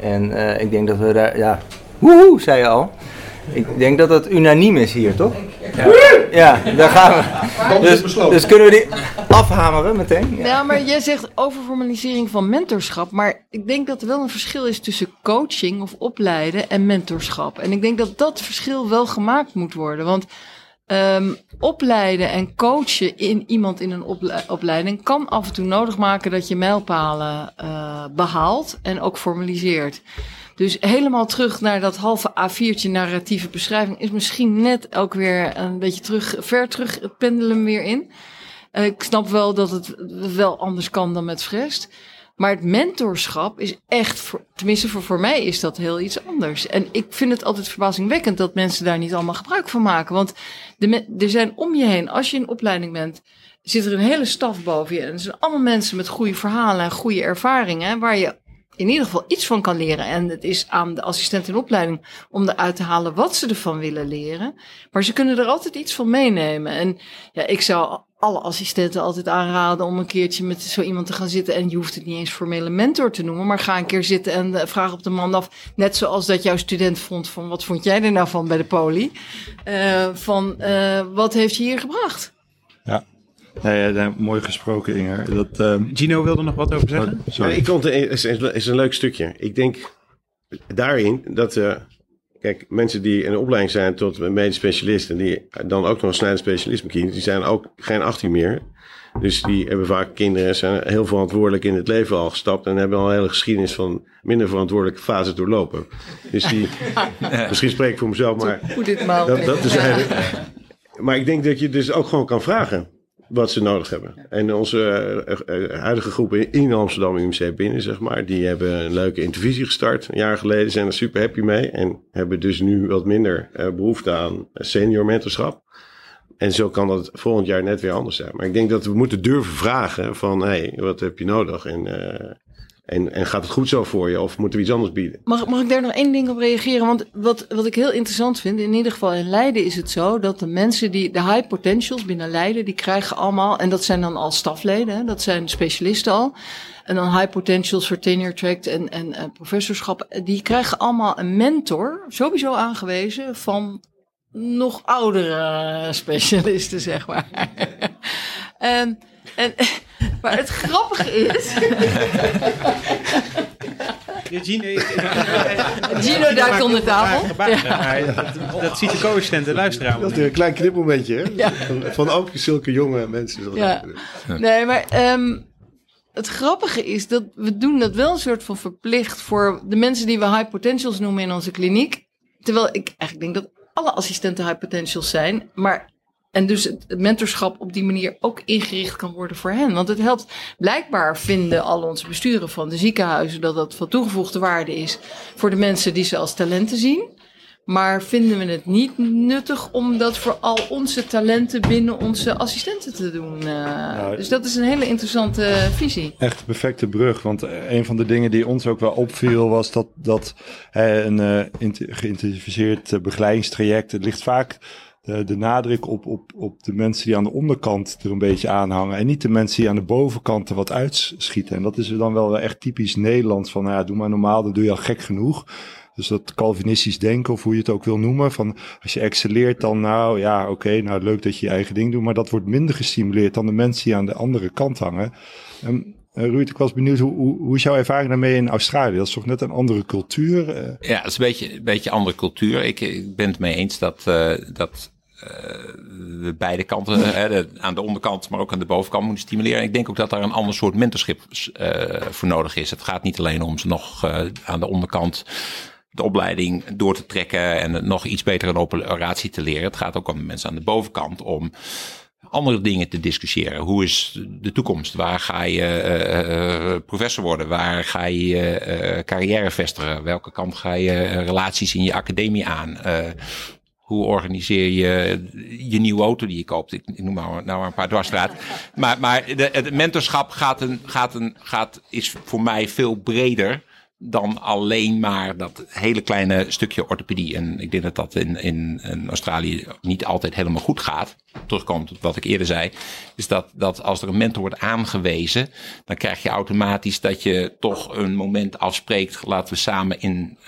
En ik denk dat we daar, ja, woehoe, zei je al. Ik denk dat het unaniem is hier, toch? Ja, ja daar gaan we. Dus, dus, kunnen we die afhameren meteen? Ja. maar jij zegt overformalisering van mentorschap. Maar ik denk dat er wel een verschil is tussen coaching of opleiden en mentorschap. En ik denk dat dat verschil wel gemaakt moet worden. Want um, opleiden en coachen in iemand in een opleiding kan af en toe nodig maken dat je mijlpalen uh, behaalt en ook formaliseert. Dus helemaal terug naar dat halve A4'tje narratieve beschrijving is misschien net ook weer een beetje terug, ver terug het pendelen weer in. Uh, ik snap wel dat het wel anders kan dan met Frest. Maar het mentorschap is echt, tenminste voor, voor mij is dat heel iets anders. En ik vind het altijd verbazingwekkend dat mensen daar niet allemaal gebruik van maken. Want er zijn om je heen, als je in opleiding bent, zit er een hele staf boven je. En er zijn allemaal mensen met goede verhalen en goede ervaringen, waar je in ieder geval iets van kan leren. En het is aan de assistent in opleiding om eruit te halen wat ze ervan willen leren. Maar ze kunnen er altijd iets van meenemen. En ja, ik zou alle assistenten altijd aanraden om een keertje met zo iemand te gaan zitten. En je hoeft het niet eens formele mentor te noemen, maar ga een keer zitten en uh, vraag op de man af. Net zoals dat jouw student vond van wat vond jij er nou van bij de poli? Uh, van uh, wat heeft je hier gebracht? Ja, Nee, ja, mooi gesproken, Inger. Dat, uh... Gino wilde nog wat over zeggen. Oh, ja, ik vond het is, is, een leuk stukje. Ik denk daarin dat, uh, kijk, mensen die in de opleiding zijn tot medisch specialist en die dan ook nog een snijdend specialist kiezen, die zijn ook geen 18 meer. Dus die hebben vaak kinderen en zijn heel verantwoordelijk in het leven al gestapt en hebben al een hele geschiedenis van minder verantwoordelijke fases doorlopen. Dus die, misschien spreek ik voor mezelf, maar dat, dat is eigenlijk. Maar ik denk dat je dus ook gewoon kan vragen wat ze nodig hebben. En onze uh, huidige groepen in Amsterdam UMC binnen, zeg maar, die hebben een leuke intervisie gestart. Een jaar geleden zijn er super happy mee en hebben dus nu wat minder uh, behoefte aan senior mentorschap. En zo kan dat volgend jaar net weer anders zijn. Maar ik denk dat we moeten durven vragen van, hé, hey, wat heb je nodig? En en, en gaat het goed zo voor je of moeten we iets anders bieden? Mag, mag ik daar nog één ding op reageren? Want wat, wat ik heel interessant vind, in ieder geval in Leiden is het zo dat de mensen die, de high potentials binnen Leiden, die krijgen allemaal, en dat zijn dan al stafleden, dat zijn specialisten al. En dan high potentials voor tenure track en, en, professorschap, die krijgen allemaal een mentor, sowieso aangewezen, van nog oudere specialisten, zeg maar. en, en maar het grappige is. Gino, Gino duikt onder tafel. dat, ziet de co-assistent de luisteraar. Dat is een klein hè? Ja. Van, ook zulke jonge mensen. Ja. Nee, maar um, het grappige is dat we doen dat wel een soort van verplicht voor de mensen die we high potentials noemen in onze kliniek. Terwijl ik eigenlijk denk dat alle assistenten high potentials zijn. Maar en dus het mentorschap op die manier ook ingericht kan worden voor hen. Want het helpt, blijkbaar vinden al onze besturen van de ziekenhuizen dat dat van toegevoegde waarde is voor de mensen die ze als talenten zien. Maar vinden we het niet nuttig om dat voor al onze talenten binnen onze assistenten te doen? Uh, dus dat is een hele interessante visie. Echt een perfecte brug. Want een van de dingen die ons ook wel opviel was dat, dat een uh, geïntensiveerd begeleidingstraject, het ligt vaak de, de, nadruk op, op, op de mensen die aan de onderkant er een beetje aanhangen. En niet de mensen die aan de bovenkant er wat uitschieten. En dat is dan wel echt typisch Nederlands. Van nou ja, doe maar normaal, dan doe je al gek genoeg. Dus dat Calvinistisch denken, of hoe je het ook wil noemen. Van als je excelleert, dan nou ja, oké, nou leuk dat je je eigen ding doet. Maar dat wordt minder gestimuleerd dan de mensen die aan de andere kant hangen. En, uh, Ruud, ik was benieuwd, hoe, hoe, is jouw ervaring daarmee in Australië? Dat is toch net een andere cultuur? Uh... Ja, het is een beetje een beetje andere cultuur. Ik, ik ben het mee eens dat, dat uh, beide kanten, hè, aan de onderkant, maar ook aan de bovenkant moeten stimuleren. ik denk ook dat daar een ander soort mentorschap uh, voor nodig is. Het gaat niet alleen om ze nog uh, aan de onderkant de opleiding door te trekken en nog iets beter een operatie te leren. Het gaat ook om mensen aan de bovenkant om andere dingen te discussiëren. Hoe is de toekomst? Waar ga je professor worden? Waar ga je carrière vestigen? Welke kant ga je relaties in je academie aan? Hoe organiseer je je nieuwe auto die je koopt? Ik, noem maar, nou een paar dwarsstraat. Maar, maar de, het mentorschap gaat een, gaat een, gaat, is voor mij veel breder dan alleen maar dat hele kleine stukje orthopedie. En ik denk dat dat in, in, in Australië niet altijd helemaal goed gaat. Terugkomt op wat ik eerder zei. Is dat, dat als er een mentor wordt aangewezen, dan krijg je automatisch dat je toch een moment afspreekt. Laten we samen in uh,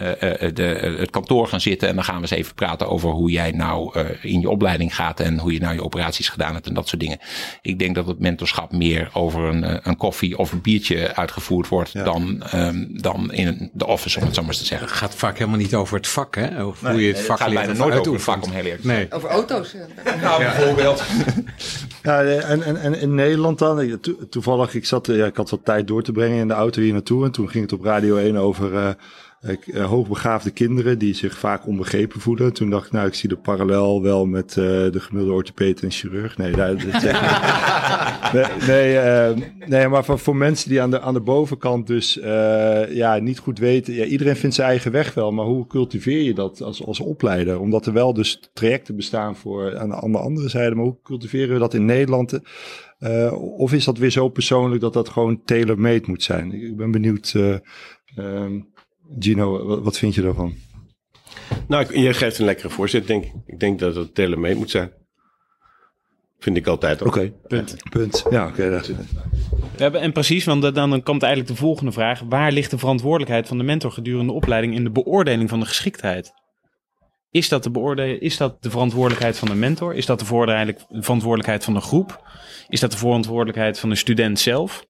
de, het kantoor gaan zitten. En dan gaan we eens even praten over hoe jij nou uh, in je opleiding gaat. En hoe je nou je operaties gedaan hebt en dat soort dingen. Ik denk dat het mentorschap meer over een, een koffie of een biertje uitgevoerd wordt ja. dan, um, dan in de office, om het zo maar te zeggen. Het gaat vaak helemaal niet over het vak, hè? Of nee, hoe je het vak gaat bijna nooit over het vak, om heel eerlijk nee. Over auto's. Nou, bijvoorbeeld. ja, en, en, en in Nederland dan, toevallig, ik, zat, ja, ik had wat tijd door te brengen in de auto hier naartoe. En toen ging het op Radio 1 over... Uh, uh, hoogbegaafde kinderen die zich vaak onbegrepen voelen. Toen dacht ik, nou, ik zie de parallel wel met uh, de gemiddelde orthopeet en chirurg. Nee, dat, dat nee, nee, uh, nee, maar voor, mensen die aan de, aan de bovenkant dus ja, niet goed weten. Ja, iedereen vindt zijn eigen weg wel, maar hoe cultiveer je dat als, als opleider? Omdat er wel dus trajecten bestaan voor aan de, andere zijde. Maar hoe cultiveren we dat in Nederland? of is dat weer zo persoonlijk dat dat gewoon tailor-made moet zijn? Ik ben benieuwd... Um, Gino, wat vind je daarvan? Nou, je geeft een lekkere voorzet, denk ik. Ik denk dat het telen mee moet zijn. Vind ik altijd ook. Oké, okay, punt. Punt. Ja, oké. Okay, en precies, want dan, dan komt eigenlijk de volgende vraag. Waar ligt de verantwoordelijkheid van de mentor gedurende de opleiding in de beoordeling van de geschiktheid? Is dat de, is dat de verantwoordelijkheid van de mentor? Is dat de verantwoordelijkheid van de groep? Is dat de verantwoordelijkheid van de student zelf?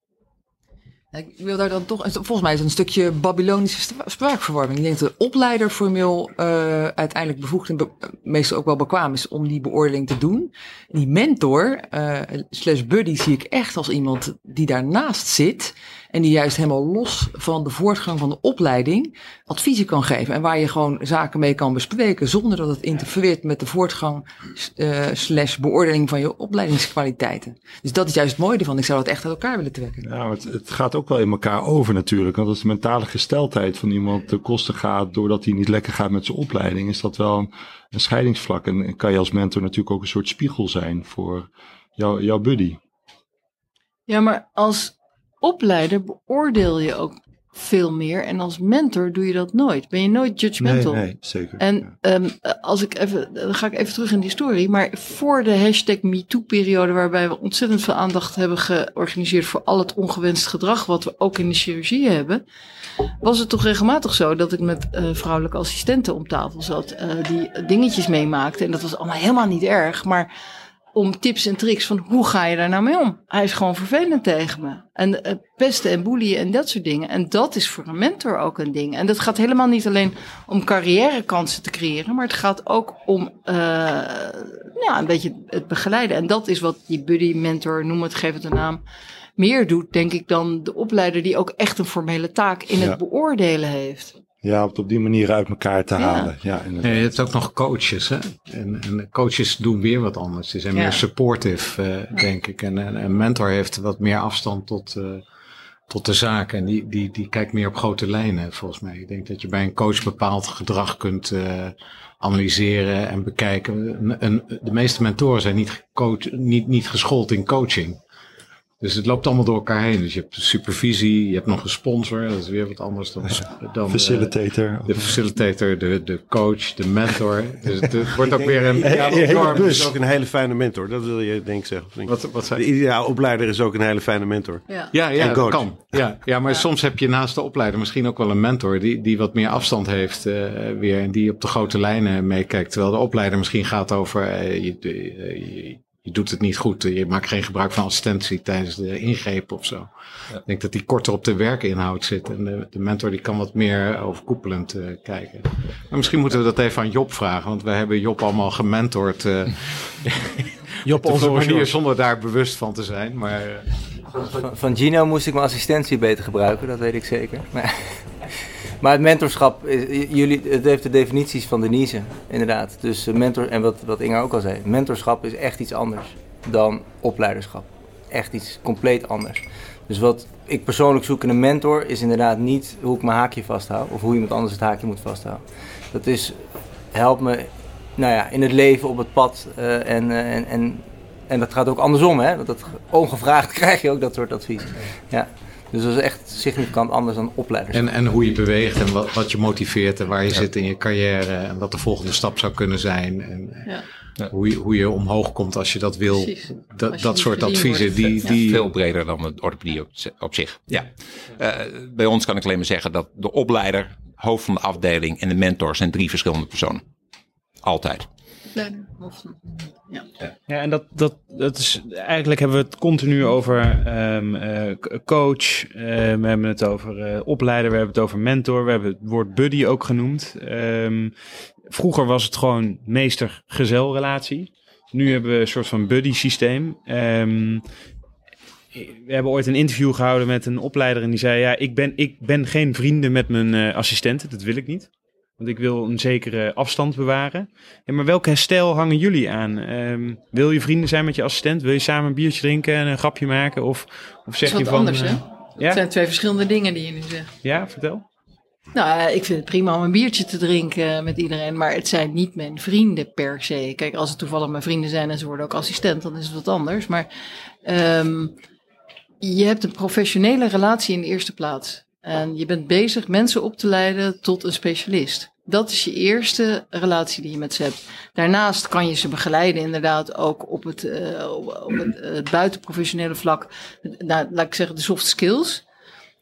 Ik wil daar dan toch, volgens mij is het een stukje Babylonische spraakverwarming. Ik denk dat de opleider formeel uh, uiteindelijk bevoegd en meestal ook wel bekwaam is om die beoordeling te doen. En die mentor, uh, slash buddy, zie ik echt als iemand die daarnaast zit en die juist helemaal los van de voortgang van de opleiding adviezen kan geven. En waar je gewoon zaken mee kan bespreken zonder dat het interfereert met de voortgang uh, slash beoordeling van je opleidingskwaliteiten. Dus dat is juist het mooie ervan. Ik zou dat echt uit elkaar willen trekken. Ja, het, het gaat ook wel in elkaar over natuurlijk. Want als de mentale gesteldheid van iemand de kosten gaat doordat hij niet lekker gaat met zijn opleiding, is dat wel een, een scheidingsvlak. En kan je als mentor natuurlijk ook een soort spiegel zijn voor jou, jouw buddy. Ja, maar als opleider beoordeel je ook veel meer. En als mentor doe je dat nooit. Ben je nooit judgmental. Nee, nee zeker. En ja. um, als ik even, dan ga ik even terug in die story. Maar voor de hashtag MeToo-periode, waarbij we ontzettend veel aandacht hebben georganiseerd voor al het ongewenst gedrag, wat we ook in de chirurgie hebben, was het toch regelmatig zo dat ik met uh, vrouwelijke assistenten om tafel zat, uh, die dingetjes meemaakten. En dat was allemaal helemaal niet erg. Maar om tips en tricks van hoe ga je daar nou mee om? Hij is gewoon vervelend tegen me. En uh, pesten en boelien en dat soort dingen. En dat is voor een mentor ook een ding. En dat gaat helemaal niet alleen om carrièrekansen te creëren, maar het gaat ook om uh, ja, een beetje het begeleiden. En dat is wat die buddy, mentor, noem het, geef het een naam, meer doet, denk ik, dan de opleider die ook echt een formele taak in ja. het beoordelen heeft. Ja, om het op die manier uit elkaar te halen. Ja, ja, je hebt ook nog coaches. Hè? En, en, coaches doen weer wat anders. Ze zijn ja. meer supportive, uh, denk ik. En een mentor heeft wat meer afstand tot, uh, tot de zaak. En die, die, die kijkt meer op grote lijnen, volgens mij. Ik denk dat je bij een coach bepaald gedrag kunt uh, analyseren en bekijken. Een, een, de meeste mentoren zijn niet, coach, niet, niet geschoold in coaching. Dus het loopt allemaal door elkaar heen. Dus je hebt supervisie, je hebt nog een sponsor, dat is weer wat anders dan, dan facilitator. De, de facilitator, de, de coach, de mentor. Dus het, wordt ook weer een. Ideaal is ook een hele fijne mentor. Dat wil je denk ik zeggen. Wat, wat zei de ideaal opleider is ook een hele fijne mentor. Ja, ja, ja dat kan. Ja, ja maar ja. soms heb je naast de opleider misschien ook wel een mentor die, die wat meer afstand heeft uh, weer en die op de grote lijnen meekijkt. Terwijl de opleider misschien gaat over uh, je, je, je doet het niet goed. Je maakt geen gebruik van assistentie tijdens de ingreep of zo. Ja. Ik denk dat die korter op de werkinhoud zit. En de, de mentor die kan wat meer overkoepelend uh, kijken. Maar misschien moeten we dat even aan Job vragen. Want we hebben Job allemaal gementord. Uh, Job op onze manier zonder daar bewust van te zijn. Maar, uh, van, van Gino moest ik mijn assistentie beter gebruiken. Dat weet ik zeker. Maar, maar het mentorschap, jullie, het heeft de definities van Denise, inderdaad. Dus mentor, en wat, wat Inga ook al zei, mentorschap is echt iets anders dan opleiderschap. Echt iets compleet anders. Dus wat ik persoonlijk zoek in een mentor is inderdaad niet hoe ik mijn haakje vasthoud of hoe iemand anders het haakje moet vasthouden. Dat is, help me nou ja, in het leven, op het pad uh, en, uh, en, en, en dat gaat ook andersom. Hè? Dat, ongevraagd krijg je ook dat soort advies. Ja. Dus dat is echt significant anders dan opleiders. En, en hoe je beweegt en wat, wat je motiveert en waar je ja. zit in je carrière en wat de volgende stap zou kunnen zijn. En ja. hoe, je, hoe je omhoog komt als je dat wil. Da, je dat soort adviezen. Die, die... Ja, veel breder dan de orthopedie op, op zich. Ja. Uh, bij ons kan ik alleen maar zeggen dat de opleider, hoofd van de afdeling en de mentor zijn drie verschillende personen. Altijd. Ja. ja, en dat, dat, dat is eigenlijk hebben we het continu over um, uh, coach, uh, we hebben het over uh, opleider, we hebben het over mentor, we hebben het woord buddy ook genoemd. Um, vroeger was het gewoon meester-gezel relatie. Nu hebben we een soort van buddy systeem. We hebben ooit een interview gehouden met een opleider en die zei: Ja, ik ben, ik ben geen vrienden met mijn assistenten, dat wil ik niet. Want ik wil een zekere afstand bewaren. Ja, maar welke stijl hangen jullie aan? Um, wil je vrienden zijn met je assistent? Wil je samen een biertje drinken en een grapje maken? Of, of zeg dat is je wat van... anders, hè? Ja? Het zijn twee verschillende dingen die je nu zegt. Ja, vertel. Nou, ik vind het prima om een biertje te drinken met iedereen, maar het zijn niet mijn vrienden per se. Kijk, als het toevallig mijn vrienden zijn en ze worden ook assistent, dan is het wat anders. Maar um, je hebt een professionele relatie in de eerste plaats. En je bent bezig mensen op te leiden tot een specialist. Dat is je eerste relatie die je met ze hebt. Daarnaast kan je ze begeleiden, inderdaad, ook op het, uh, op het, het buitenprofessionele vlak. Nou, laat ik zeggen, de soft skills.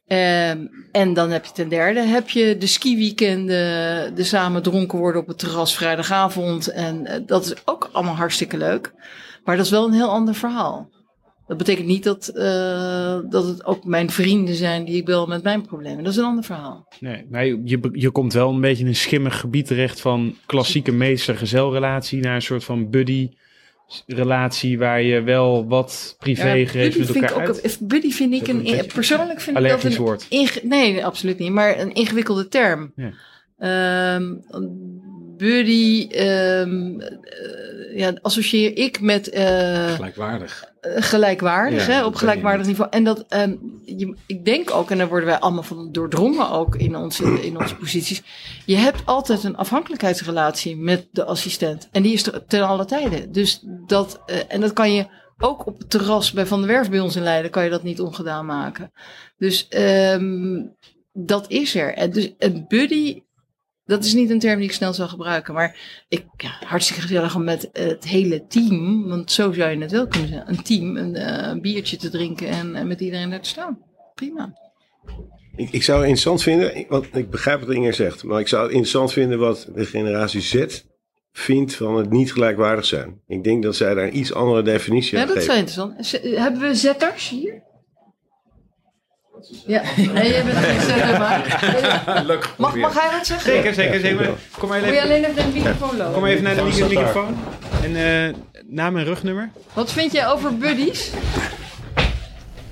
Um, en dan heb je ten derde heb je de ski-weekenden, de samen dronken worden op het terras vrijdagavond. En uh, dat is ook allemaal hartstikke leuk. Maar dat is wel een heel ander verhaal. Dat betekent niet dat, uh, dat het ook mijn vrienden zijn die ik bel met mijn problemen. Dat is een ander verhaal. Nee, maar je, je komt wel een beetje in een schimmig gebied terecht van klassieke meester-gezelrelatie naar een soort van buddy relatie waar je wel wat privé ja, met elkaar ook, uit. Buddy vind ik een, een persoonlijk vind ik dat een woord. nee, absoluut niet, maar een ingewikkelde term. Ja. Um, buddy um, uh, ja, associeer ik met uh, gelijkwaardig gelijkwaardig, ja, hè, op gelijkwaardig niveau. En dat, um, je, ik denk ook, en daar worden wij allemaal van doordrongen ook in onze, in onze posities. Je hebt altijd een afhankelijkheidsrelatie met de assistent. En die is er ten alle tijden. Dus dat, uh, en dat kan je ook op het terras bij Van der Werf bij ons in Leiden, kan je dat niet ongedaan maken. Dus um, dat is er. En dus een buddy dat is niet een term die ik snel zal gebruiken. Maar ik, ja, hartstikke gezellig om met het hele team, want zo zou je het wel kunnen zeggen, een team, een uh, biertje te drinken en uh, met iedereen daar te staan. Prima. Ik, ik zou het interessant vinden, want ik begrijp wat Inger zegt, maar ik zou het interessant vinden wat de generatie Z vindt van het niet gelijkwaardig zijn. Ik denk dat zij daar een iets andere definitie aan geven. Ja, dat is interessant. Hebben we zetters hier? Ja, nee, je bent geen maar... Leuk. Mag, mag hij wat zeggen? Zeker, zeker, zeker. Kom maar even, Moet je alleen even naar de microfoon lopen? Kom even naar de microfoon. En uh, naam en rugnummer. Wat vind jij over buddies?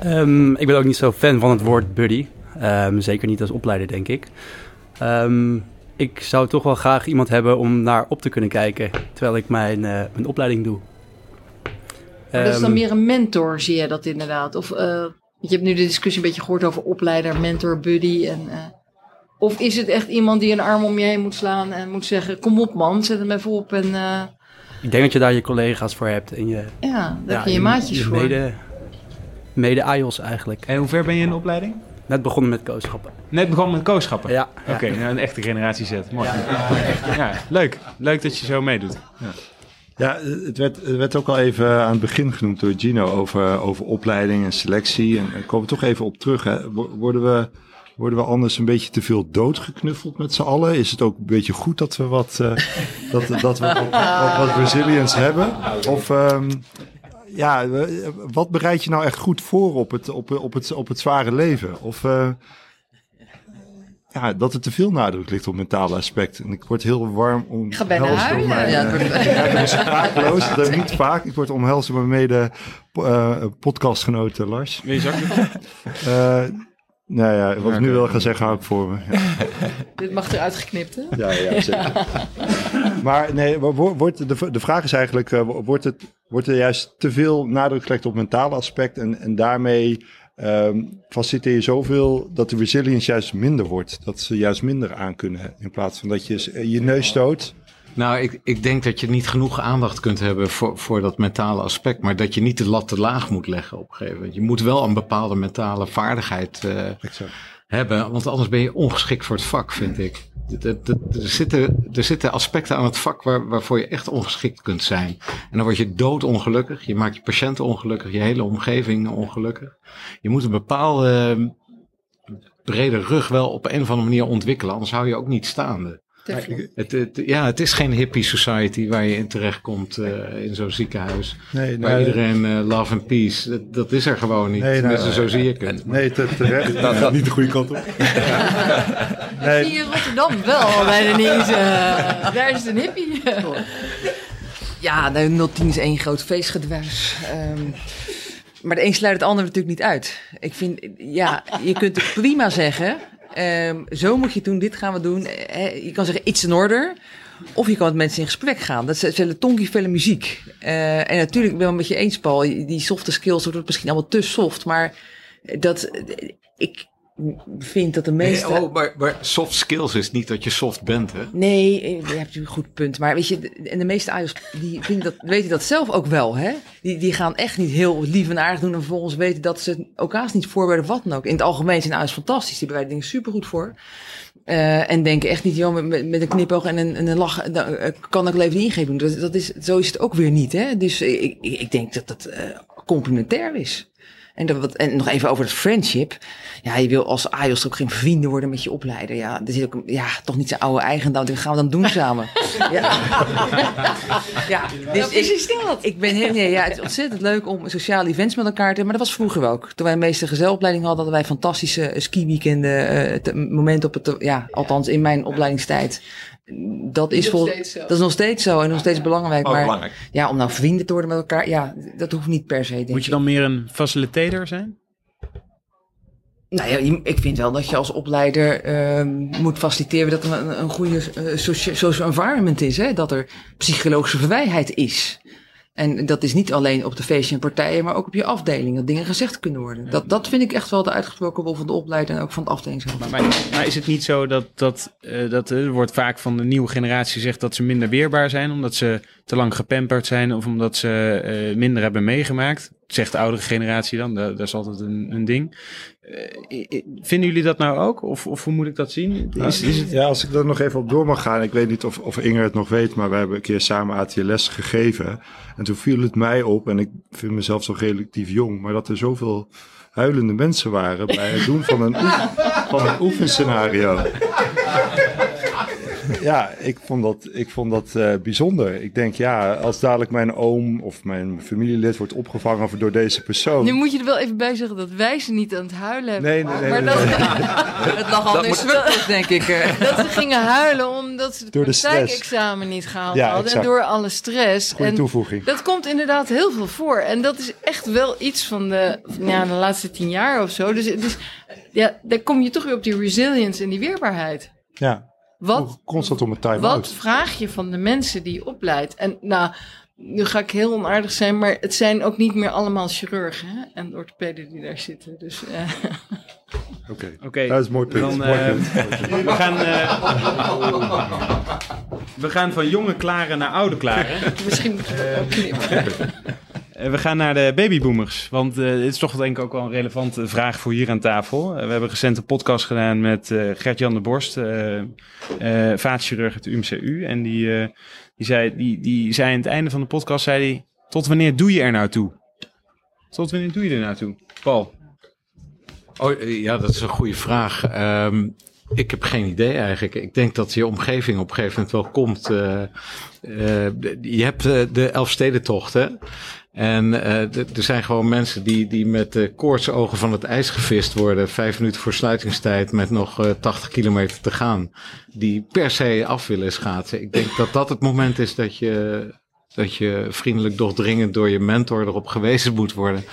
Um, ik ben ook niet zo fan van het woord buddy. Um, zeker niet als opleider, denk ik. Um, ik zou toch wel graag iemand hebben om naar op te kunnen kijken... terwijl ik mijn, uh, mijn opleiding doe. Maar dat is dan meer een mentor, zie je dat inderdaad? Of... Uh, je hebt nu de discussie een beetje gehoord over opleider, mentor, buddy. En, eh, of is het echt iemand die een arm om je heen moet slaan en moet zeggen: Kom op, man, zet hem even op. En eh, Ik denk dat je daar je collega's voor hebt. En je, ja, daar heb je je maatjes je voor. Mede, mede AIOS eigenlijk. En hoe ver ben je in de opleiding? Net begonnen met kooschappen. Net begonnen met kooschappen? Ja. ja. Oké, nou, een echte generatie Z. Mooi. Ja. leuk. Leuk dat je zo meedoet. Ja. Het werd, werd ook al even aan het begin genoemd door Gino over, over opleiding en selectie. En daar komen we toch even op terug. Hè. Worden, we, worden we anders een beetje te veel doodgeknuffeld met z'n allen? Is het ook een beetje goed dat we wat, uh, dat, dat we wat, wat, resilience hebben? Of um, ja, wat bereid je nou echt goed voor op het, op, op het, op het zware leven? Of uh, ja, dat er te veel nadruk ligt op mentale aspecten. En ik word heel warm om. Ik ga bijna huilen. Mijn, ja, uh, ik ben sprakeloos, dat niet vaak. Ik word omhelst door mijn mede uh, podcastgenoot Lars. Zag je? nou ja, wat ik nu wil gaan zeggen, hou ik voor me. Ja. Dit mag eruit geknipt, hè? Ja, ja, zeker. maar nee, wordt, de, de vraag is eigenlijk, uh, wordt, het, wordt er juist te veel nadruk gelegd op mentale aspect en, en daarmee um, faciliteer je zoveel dat de resilience juist minder wordt. Dat ze juist minder aan kunnen in plaats van dat je je neus stoot. Nou, ik, ik denk dat je niet genoeg aandacht kunt hebben voor, voor dat mentale aspect, maar dat je niet de lat te laag moet leggen op een gegeven moment. Je moet wel een bepaalde mentale vaardigheid uh, hebben, want anders ben je ongeschikt voor het vak, vind ik. Er, zitten, er zitten aspecten aan het vak waar, waarvoor je echt ongeschikt kunt zijn. En dan word je doodongelukkig. Je maakt je patiënten ongelukkig, je hele omgeving ongelukkig. Je moet een bepaalde brede rug wel op een of andere manier ontwikkelen, anders hou je ook niet staande. Het, het, ja, het is geen hippie society waar je in terechtkomt uh, in zo'n ziekenhuis. Nee, waar nee, iedereen uh, love and peace. Dat, dat, is er gewoon niet. Nee, Tenminste, zo zie ik het. Nee, terecht. dat gaat niet de goede kant op. nee. Zie je Rotterdam wel bij de nieuws. Uh, daar is het een hippie. ja, de 010 is één groot feestgedruis. Um, maar de een sluit het ander natuurlijk niet uit. Ik vind, ja, je kunt het prima zeggen. Um, zo moet je doen, dit gaan we doen. je kan zeggen, iets in order. Of je kan met mensen in gesprek gaan. Dat is vele tonkie, muziek. Uh, en natuurlijk, ik ben het met je eens, Paul. Die softe skills wordt misschien allemaal te soft. Maar dat, ik vind dat de meeste... Nee, oh, maar, maar, soft skills is niet dat je soft bent, hè? Nee, je hebt een goed punt. Maar weet je, en de meeste AIOS, die vinden dat, weten dat zelf ook wel, hè? Die, die gaan echt niet heel lief en aardig doen en vervolgens weten dat ze elkaars niet voorbereiden wat dan ook. In het algemeen zijn AIOS fantastisch, die bereiden dingen supergoed voor. Uh, en denken echt niet, joh, met, met een knipoog en een, en een lach dan, kan ik leven ingeving doen. Dat, dat is, zo is het ook weer niet, hè? Dus ik, ik denk dat dat uh, complementair is. En, dat, wat, en nog even over het friendship. Ja, je wil als AIOS ook geen vrienden worden met je opleider. Ja, er zit ook ja, toch niet zijn oude eigen. Dat gaan we dan doen samen. ja, ja dus precies dat. Ik ben heel, nee, ja, het is ontzettend leuk om sociale events met elkaar te hebben. Maar dat was vroeger ook. Toen wij een meeste gezelopleiding hadden, hadden wij fantastische ski-weekenden. Uh, het moment op het, ja, althans in mijn opleidingstijd. Dat is, vol, dat is nog steeds zo en nog steeds belangrijk. Oh, maar belangrijk. ja, om nou vrienden te worden met elkaar, ja, dat hoeft niet per se. Denk Moet je dan meer een facilitator zijn? Nou ja, ik vind wel dat je als opleider uh, moet faciliteren dat er een, een goede uh, social environment is. Hè? Dat er psychologische verwijheid is. En dat is niet alleen op de feestje en partijen, maar ook op je afdeling. Dat dingen gezegd kunnen worden. Dat, dat vind ik echt wel de uitgesproken rol van de opleider en ook van het afdelingshoofd. Maar, maar, is het niet zo dat, dat, uh, dat er wordt vaak van de nieuwe generatie gezegd dat ze minder weerbaar zijn, omdat ze te lang gepamperd zijn of omdat ze uh, minder hebben meegemaakt? Zegt de oudere generatie dan, dat, dat is altijd een, een ding. Uh, vinden jullie dat nou ook? Of, of hoe moet ik dat zien? Is, is het... Ja, als ik er nog even op door mag gaan. Ik weet niet of, of Inger het nog weet, maar we hebben een keer samen ATLS gegeven. En toen viel het mij op, en ik vind mezelf zo relatief jong, maar dat er zoveel huilende mensen waren bij het doen van een, oef, van een oefenscenario. Ja, ik vond dat, ik vond dat uh, bijzonder. Ik denk, ja, als dadelijk mijn oom of mijn familielid wordt opgevangen door deze persoon. Nu moet je er wel even bij zeggen dat wij ze niet aan het huilen hebben. Nee, nee, nee. Maar nee, dat, nee. het lag al denk ik. Uh. dat ze gingen huilen omdat ze het Door de stress. praktijkexamen niet gehaald Ja, hadden. En exact. door alle stress. Goeie en toevoeging. dat komt inderdaad heel veel voor. En dat is echt wel iets van de, ja, de laatste tien jaar of zo. Dus, dus ja, daar kom je toch weer op die resilience en die weerbaarheid. Ja, Wat, constant om een wat time-out. vraag je van de mensen die je opleidt? En nou, nu ga ik heel onaardig zijn, maar het zijn ook niet meer allemaal chirurgen hè? en orthopeden die daar zitten. Dus, uh... Oké, Oké, dat is een mooi punt. dan, Mooi eh, punt. we, gaan, eh, we gaan van jonge klaren naar oude klaren. Misschien moeten we ook knippen. Eh, we gaan naar de babyboomers. Want eh dit is toch denk ik ook wel een relevante vraag voor hier aan tafel. Eh, we hebben recent een podcast gedaan met eh, Gert-Jan de Borst, eh eh, vaatchirurg uit de UMCU. En die, eh, die, zei, die, die zei aan het einde van de podcast, zei hij, tot wanneer doe je er nou toe? Tot wanneer doe je er nou toe? Paul? Oh, eh, ja, dat is een goede vraag. Ehm, ik heb geen idee eigenlijk. Ik denk dat je omgeving op een gegeven moment wel komt. eh, eh, je hebt eh, de Elfstedentocht, hè? En er zijn gewoon mensen die, die met de koortsogen van het ijs gevist worden. Vijf minuten voor sluitingstijd met nog eh, 80 kilometer te gaan. Die per se af willen schaatsen. Ik denk dat dat het moment is dat je, dat je vriendelijk doch dringend door je mentor erop gewezen moet worden.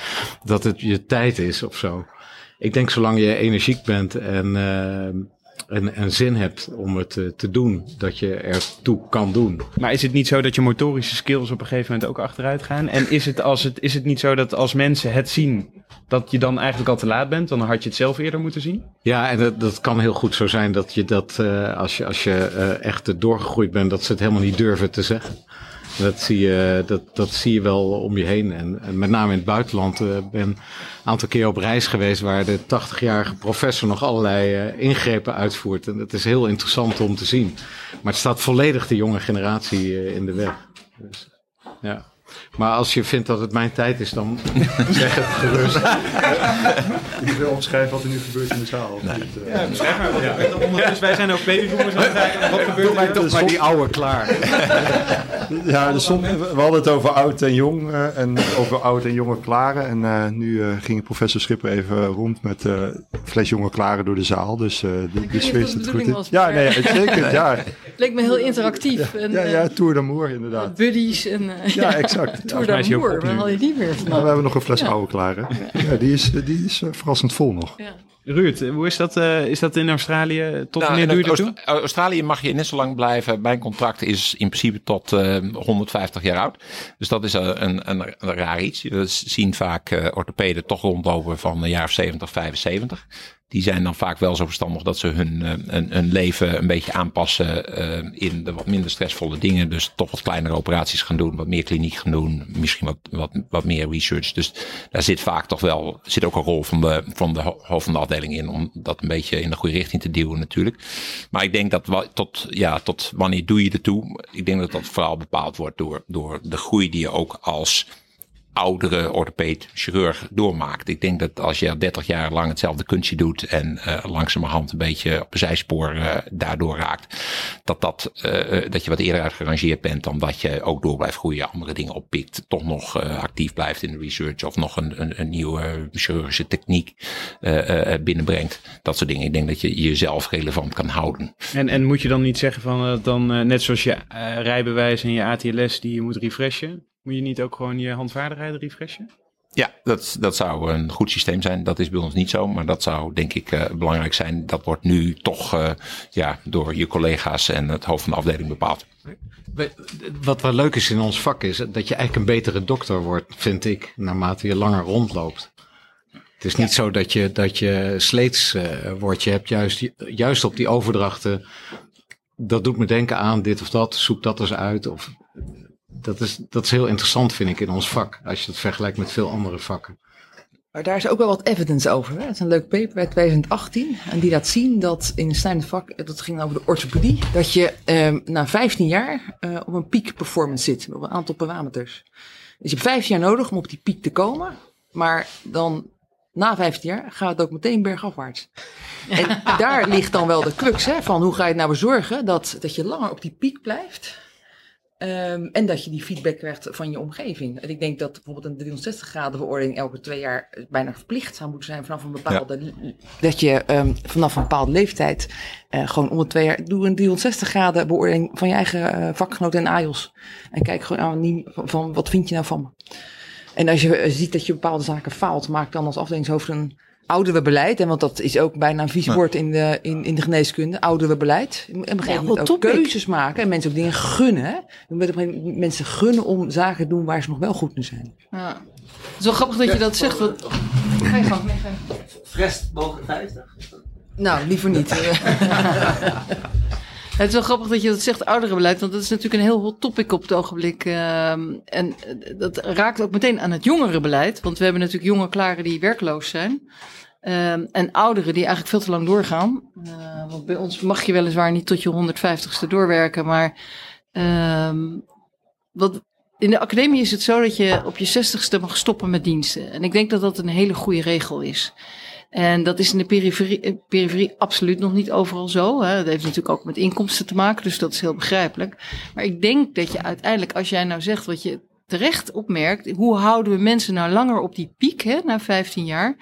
Dat het je tijd is of zo. Ik denk zolang je energiek bent en, en, en zin hebt om het eh, te doen, dat je ertoe kan doen. Maar is het niet zo dat je motorische skills op een gegeven moment ook achteruit gaan? En is het, als het, is het niet zo dat als mensen het zien, dat je dan eigenlijk al te laat bent? Dan had je het zelf eerder moeten zien? Ja, en dat, dat kan heel goed zo zijn dat je dat, eh, als je, als je eh, echt doorgegroeid bent, dat ze het helemaal niet durven te zeggen. Dat zie je, dat, dat zie je wel om je heen. En, en met name in het buitenland. Ik ben een aantal keer op reis geweest waar de 80-jarige professor nog allerlei eh, ingrepen uitvoert. En dat is heel interessant om te zien. Maar het staat volledig de jonge generatie eh, in de weg. Dus, ja. Maar als je vindt dat het mijn tijd is, dan zeg het gerust. Ik wil omschrijven wat er nu gebeurt in de zaal. eh? Ja, beschrijf maar wat er gebeurt. Ondertussen, wij zijn ook babyboomers aan het kijken. Wat gebeurt er? Toch maar die oude klaar. Ja, dus som- we hadden het over oud en jong eh, en over oud en jonge klaren. En eh, nu eh, ging professor Schipper even rond met eh fles jonge klaren door de zaal. Dus eh de, de niet sfeer of zit het goed in. Ja, nee, zeker. Ja, Het leek me heel interactief. En, ja, ja Tour d'amour inderdaad. buddies en... Ja, exact. Tour d'amour, waar haal je die weer Nou, we hebben nog een fles Ja. oude klaren. Ja, die is, die is verrassend vol nog. Ja. Ruud, hoe is dat, eh, is dat in Australië? Tot Nou, wanneer toe? Oost- Australië mag je net zo lang blijven. Mijn contract is in principe tot eh, 150 jaar oud. Dus dat is een, een, een, een raar iets. We zien vaak eh, orthopeden toch rondlopen van een jaar of 70, 75. Die zijn dan vaak wel zo verstandig dat ze hun, eh, hun, hun leven een beetje aanpassen eh, in de wat minder stressvolle dingen. Dus toch wat kleinere operaties gaan doen, wat meer kliniek gaan doen, misschien wat, wat, wat meer research. Dus daar zit vaak toch wel, zit ook een rol van de, van de ho- hoofd van de afdeling in om dat een beetje in de goede richting te duwen natuurlijk. Maar ik denk dat tot, ja, tot wanneer doe je ertoe? Ik denk dat dat vooral bepaald wordt door, door de groei die je ook als oudere orthopeed, chirurg doormaakt. Ik denk dat als je al 30 jaar lang hetzelfde kunstje doet en eh, langzamerhand een beetje op een zijspoor eh, daardoor raakt, dat, dat, eh, dat je wat eerder uitgerangeerd bent dan dat je ook door blijft groeien, andere dingen oppikt, toch nog actief blijft in de research of nog een, een, een nieuwe chirurgische techniek binnenbrengt. Dat soort dingen. Ik denk dat je jezelf relevant kan houden. En, en moet je dan niet zeggen van dan net zoals je rijbewijs en je ATLS die je moet refreshen, moet je niet ook gewoon je handvaardigheid refreshen? Ja, dat, dat zou een goed systeem zijn. Dat is bij ons niet zo, maar dat zou denk ik eh, belangrijk zijn. Dat wordt nu toch eh, ja, door je collega's en het hoofd van de afdeling bepaald. Wat wel leuk is in ons vak is dat je eigenlijk een betere dokter wordt, vind ik, naarmate je langer rondloopt. Het is niet zo dat je, dat je sleets eh, wordt. Je hebt juist, juist op die overdrachten, dat doet me denken aan dit of dat, zoek dat eens uit. Of, dat, is, dat is heel interessant, vind ik, in ons vak, als je het vergelijkt met veel andere vakken. Maar daar is ook wel wat evidence over. Hè? Het is een leuk paper uit 2018. En die laat zien dat in een snijdend vak, dat ging over de orthopedie, dat je eh, na 15 jaar eh, op een peak performance zit. Op een aantal parameters. Dus je hebt 15 jaar nodig om op die piek te komen. Maar dan na 15 jaar gaat het ook meteen bergafwaarts. En daar ligt dan wel de crux hè, van hoe ga je het nou bezorgen dat, dat je langer op die piek blijft. Ehm, en dat je die feedback krijgt van je omgeving. En ik denk dat bijvoorbeeld een 360 graden beoordeling elke twee jaar bijna verplicht zou moeten zijn vanaf een bepaalde. Dat je ehm, vanaf een bepaalde leeftijd eh, gewoon om de twee jaar. Doe een 360 graden beoordeling van je eigen eh, vakgenoten en AIOS. En kijk gewoon anoniem van, van wat vind je nou van me. En als je eh, ziet dat je bepaalde zaken faalt, maak dan als afdelingshoofd een ouderenbeleid. En want dat is ook bijna een vies woord in de, in, in de geneeskunde. Ouderenbeleid. En op een gegeven moment ook keuzes maken. En mensen ook dingen gunnen. Je moet op een gegeven moment mensen gunnen om zaken te doen waar ze nog wel goed in zijn. Ja. Het is wel grappig dat je dat zegt. Want... Ga je gang, nee, ga je gang. Frest boven 50? Nou, liever niet. Het is wel grappig dat je dat zegt, ouderenbeleid, want dat is natuurlijk een heel hot topic op het ogenblik. Ehm, en eh, dat raakt ook meteen aan het jongerenbeleid, want we hebben natuurlijk jonge klaren die werkloos zijn. Ehm, en ouderen die eigenlijk veel te lang doorgaan. Eh, want bij ons mag je weliswaar niet tot je 150ste doorwerken, maar ehm, wat, in de academie is het zo dat je op je 60ste mag stoppen met diensten. En ik denk dat dat een hele goede regel is. En dat is in de periferie, eh, periferie absoluut nog niet overal zo. Hè. Dat heeft natuurlijk ook met inkomsten te maken, dus dat is heel begrijpelijk. Maar ik denk dat je uiteindelijk, als jij nou zegt wat je terecht opmerkt, hoe houden we mensen nou langer op die piek, hè, na 15 jaar?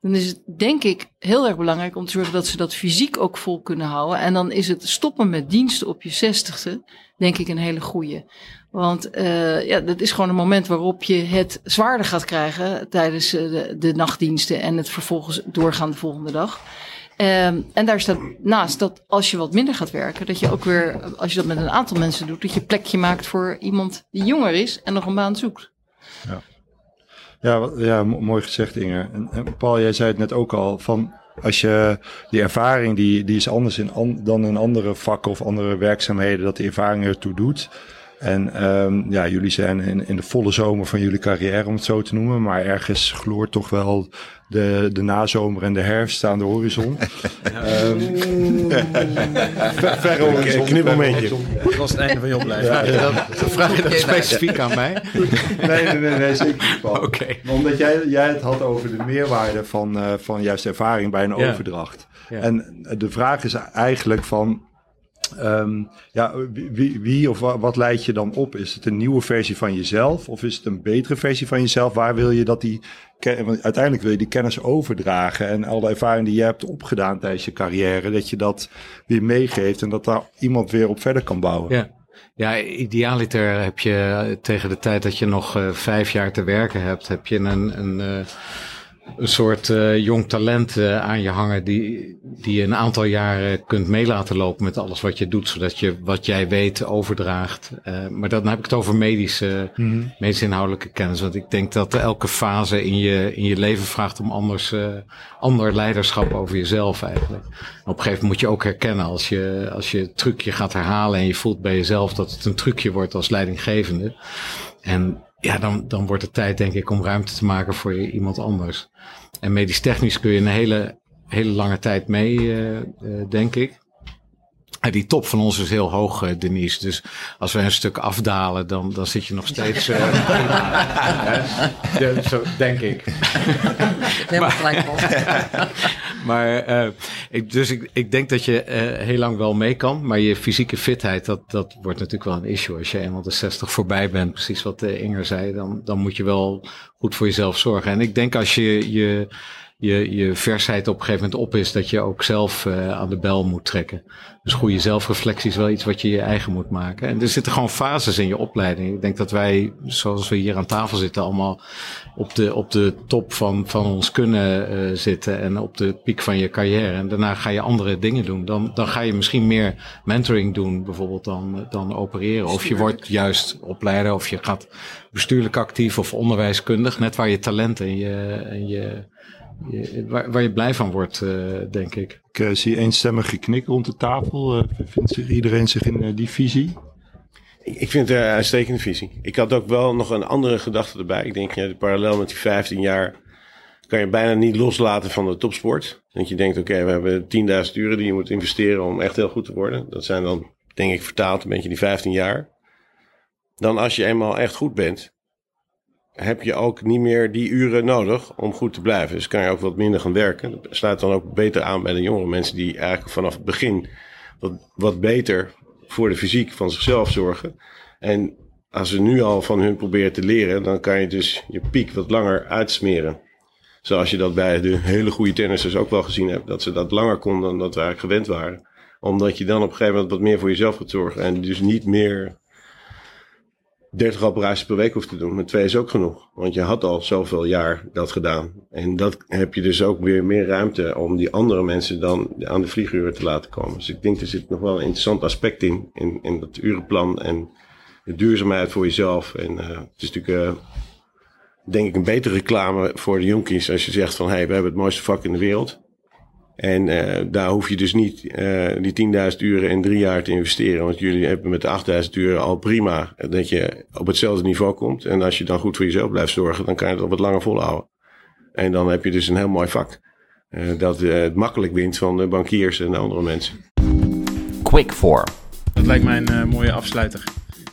Dan is het denk ik heel erg belangrijk om te zorgen dat ze dat fysiek ook vol kunnen houden. En dan is het stoppen met diensten op je zestigste, denk ik, een hele goede. Want uh, ja, dat is gewoon een moment waarop je het zwaarder gaat krijgen tijdens uh, de, de, nachtdiensten en het vervolgens doorgaan de volgende dag. Um, en daar staat naast dat als je wat minder gaat werken, dat je ook weer, als je dat met een aantal mensen doet, dat je plekje maakt voor iemand die jonger is en nog een baan zoekt. Ja, ja, ja mooi gezegd Inger. En, en Paul, jij zei het net ook al, van als je die ervaring, die, die is anders in an, dan in andere vakken of andere werkzaamheden, dat die ervaring ertoe doet. En um, ja, jullie zijn in, in de volle zomer van jullie carrière, om het zo te noemen. Maar ergens gloort toch wel de, de nazomer en de herfst aan de horizon. um, verre horizon. Knippelmomentje. Dat was het einde van je opleiding. Ja, ja. Dat vraag je dat specifiek aan mij? nee, nee, nee, nee zeker niet. Oké. Okay. Omdat jij, jij het had over de meerwaarde van, uh, van juist ervaring bij een ja. overdracht. Ja. En de vraag is eigenlijk van Um, ja, wie, of wat, leid je dan op? Is het een nieuwe versie van jezelf of is het een betere versie van jezelf? Waar wil je dat die, uiteindelijk wil je die kennis overdragen en alle ervaring die je hebt opgedaan tijdens je carrière, dat je dat weer meegeeft en dat daar iemand weer op verder kan bouwen. Ja. Ja, idealiter heb je tegen de tijd dat je nog uh, vijf jaar te werken hebt, heb je een, een uh, een soort uh, jong talent uh, aan je hangen die, die je een aantal jaren kunt meelaten lopen met alles wat je doet, zodat je wat jij weet overdraagt. Uh, maar dan heb ik het over medische, mm -hmm. medische inhoudelijke kennis. Want ik denk dat elke fase in je, in je leven vraagt om anders, ander leiderschap over jezelf eigenlijk. op een gegeven moment moet je ook herkennen als je, als je het trucje gaat herhalen en je voelt bij jezelf dat het een trucje wordt als leidinggevende. En ja, dan, dan wordt het tijd, denk ik, om ruimte te maken voor iemand anders. En medisch technisch kun je een hele, hele lange tijd mee, uh, uh, denk ik. En die top van ons is heel hoog, uh, Denise. Dus als we een stuk afdalen, dan, dan zit je nog steeds. Uh, ja, zo denk ik. Helemaal gelijk. maar uh, ik, dus ik, ik denk dat je heel lang wel mee kan. Maar je fysieke fitheid, dat, dat wordt natuurlijk wel een issue. Als je eenmaal de 60 voorbij bent, precies wat Inger zei, dan, dan moet je wel goed voor jezelf zorgen. En ik denk als je je je, je versheid op een gegeven moment op is, dat je ook zelf uh, aan de bel moet trekken. Dus goede zelfreflectie is wel iets wat je je eigen moet maken. En er zitten gewoon fases in je opleiding. Ik denk dat wij, zoals we hier aan tafel zitten, allemaal op de, op de top van, van ons kunnen uh, zitten en op de piek van je carrière. En daarna ga je andere dingen doen. Dan, dan ga je misschien meer mentoring doen, bijvoorbeeld, dan, dan opereren. Of je wordt juist opleider, of je gaat bestuurlijk actief of onderwijskundig, net waar je talent en je, en je je, waar, waar, je blij van wordt, uh, denk ik. Ik uh, zie eenstemmig geknik rond de tafel. Uh, vindt zich iedereen zich in die visie? Ik, ik vind het een uitstekende visie. Ik had ook wel nog een andere gedachte erbij. Ik denk, ja, de parallel met die 15 jaar kan je bijna niet loslaten van de topsport. Dat je denkt, oké, okay, we hebben 10.000 uren die je moet investeren om echt heel goed te worden. Dat zijn dan, denk ik, vertaald een beetje die 15 jaar. Dan als je eenmaal echt goed bent, heb je ook niet meer die uren nodig om goed te blijven. Dus kan je ook wat minder gaan werken. Dat sluit dan ook beter aan bij de jongere mensen die eigenlijk vanaf het begin wat, wat beter voor de fysiek van zichzelf zorgen. En als ze nu al van hun proberen te leren, dan kan je dus je piek wat langer uitsmeren. Zoals je dat bij de hele goede tennissers ook wel gezien hebt. Dat ze dat langer konden dan dat we eigenlijk gewend waren. Omdat je dan op een gegeven moment wat meer voor jezelf gaat zorgen. En dus niet meer 30 operaties per week hoeft te doen. Maar twee is ook genoeg. Want je had al zoveel jaar dat gedaan. En dat heb je dus ook weer meer ruimte om die andere mensen dan aan de vlieguren te laten komen. Dus ik denk er zit nog wel een interessant aspect in. In, in dat urenplan en de duurzaamheid voor jezelf. En uh, het is natuurlijk, uh, denk ik, een betere reclame voor de jonkies als je zegt van, hé, hey, we hebben het mooiste vak in de wereld. En uh, daar hoef je dus niet uh, die 10.000 uren in drie jaar te investeren. Want jullie hebben met de 8.000 uren al prima dat je op hetzelfde niveau komt. En als je dan goed voor jezelf blijft zorgen, dan kan je het op wat langer volhouden. En dan heb je dus een heel mooi vak. Uh, dat het makkelijk wint van de bankiers en de andere mensen. Quick 4. Dat lijkt mij een mooie afsluiter.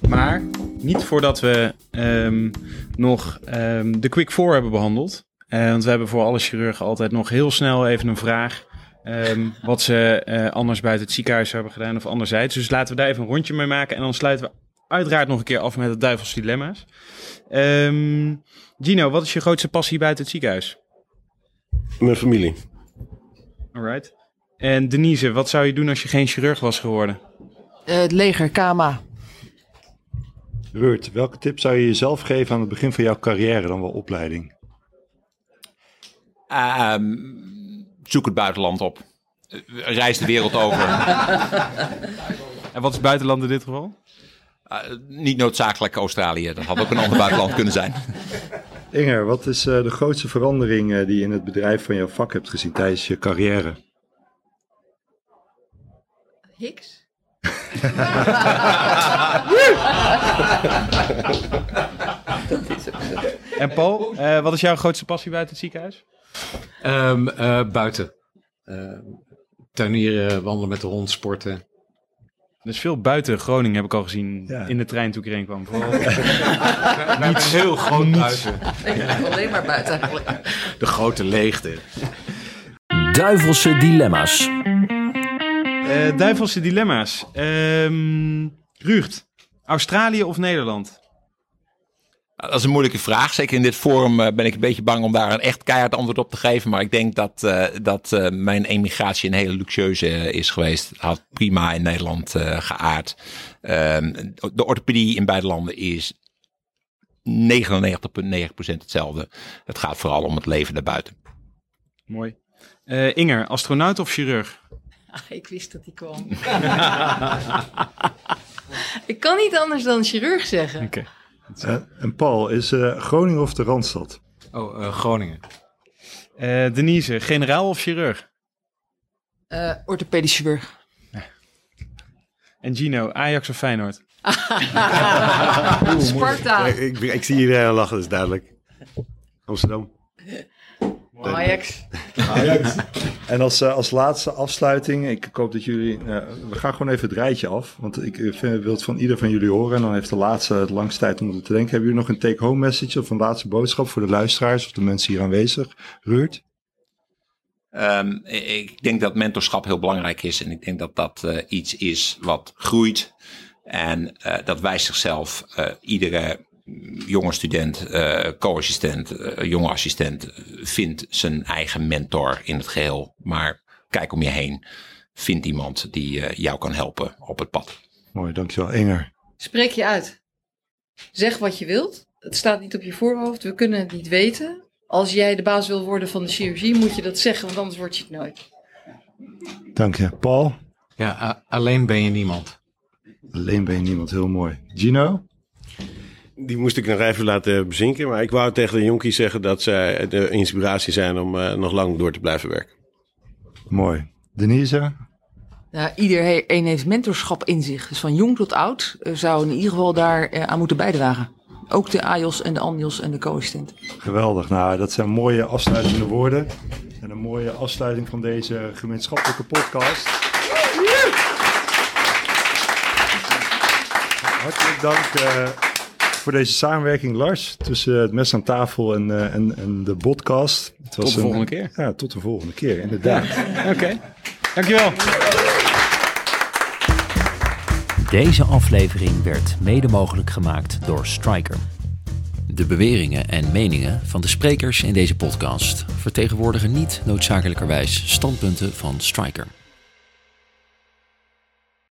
Maar niet voordat we um, nog um, de Quick 4 hebben behandeld. want we hebben voor alle chirurgen altijd nog heel snel even een vraag Um, wat ze uh, anders buiten het ziekenhuis hebben gedaan of anderzijds. Dus laten we daar even een rondje mee maken. En dan sluiten we uiteraard nog een keer af met het duivels dilemma's. Um, Gino, wat is je grootste passie buiten het ziekenhuis? Mijn familie. Alright. En Denise, wat zou je doen als je geen chirurg was geworden? Uh, het leger, KMA. Ruurt, welke tip zou je jezelf geven aan het begin van jouw carrière dan wel opleiding? Um, zoek het buitenland op. Reis de wereld over. en wat is buitenland in dit geval? Uh, niet noodzakelijk Australië. Dat had ook een ander buitenland kunnen zijn. Inger, wat is uh, de grootste verandering uh, die je in het bedrijf van jouw vak hebt gezien tijdens je carrière? Hicks? en Paul, wat is jouw grootste passie buiten het ziekenhuis? Um, uh, buiten. Uh, tuinieren, wandelen met de hond, sporten. Dus veel buiten Groningen heb ik al gezien ja. in de trein toen ik erheen kwam. Vooral niet heel groot buiten. Nee, alleen maar buiten eigenlijk. De grote leegte. Duivelse dilemma's. Uh, duivelse dilemma's. Um, Ruurt, Australië of Nederland? Dat is een moeilijke vraag. Zeker in dit forum uh, ben ik een beetje bang om daar een echt keihard antwoord op te geven. Maar ik denk dat, uh, dat uh, mijn emigratie een hele luxueuze is geweest. Had prima in Nederland geaard. Ehm, de orthopedie in beide landen is 99,9% hetzelfde. Het gaat vooral om het leven daarbuiten. Mooi. Inger, astronaut of chirurg? Ah, ik wist dat die kwam. ik kan niet anders dan chirurg zeggen. Oké. Okay. Uh, en Paul, is uh, Groningen of de Randstad? Oh, uh, Groningen. Denise, generaal of chirurg? orthopedisch chirurg. En Gino, Ajax of Feyenoord? Sparta. Ik, ik, ik, zie iedereen lachen, dat is duidelijk. Amsterdam. Ajax. Ajax. en als, uh, als laatste afsluiting, ik hoop dat jullie, uh, we gaan gewoon even het rijtje af, want ik vind, wil het van ieder van jullie horen en dan heeft de laatste het langste tijd om te denken. Hebben jullie nog een take-home message of een laatste boodschap voor de luisteraars of de mensen hier aanwezig? Ruurt? Um, ik denk dat mentorschap heel belangrijk is en ik denk dat dat uh, iets is wat groeit en dat wijst zichzelf iedere jonge student, uh, co-assistent, uh, jonge assistent vindt zijn eigen mentor in het geheel. Maar kijk om je heen. Vind iemand die uh, jou kan helpen op het pad. Mooi, dankjewel. Inger. Spreek je uit. Zeg wat je wilt. Het staat niet op je voorhoofd. We kunnen het niet weten. Als jij de baas wil worden van de chirurgie, moet je dat zeggen, want anders word je het nooit. Dank je. Paul? Ja, alleen ben je niemand. Alleen ben je niemand, heel mooi. Gino? Die moest ik nog even laten bezinken. Maar ik wou tegen de jonkies zeggen dat zij de inspiratie zijn om uh, nog lang door te blijven werken. Mooi. Denise? Nou, iedereen heeft mentorschap in zich. Dus van jong tot oud uh, zou in ieder geval daar uh, aan moeten bijdragen. Ook de AJOS en de ANJOS en de co-assistent. Geweldig. Nou, dat zijn mooie afsluitende woorden. En een mooie afsluiting van deze gemeenschappelijke podcast. Hartelijk dank voor deze samenwerking, Lars, tussen het mes aan tafel en, uh, en, en de podcast. Het was tot de een, volgende keer. Ja, tot de volgende keer, inderdaad. Oké, okay. dankjewel. Deze aflevering werd mede mogelijk gemaakt door Striker. De beweringen en meningen van de sprekers in deze podcast vertegenwoordigen niet noodzakelijkerwijs standpunten van Striker.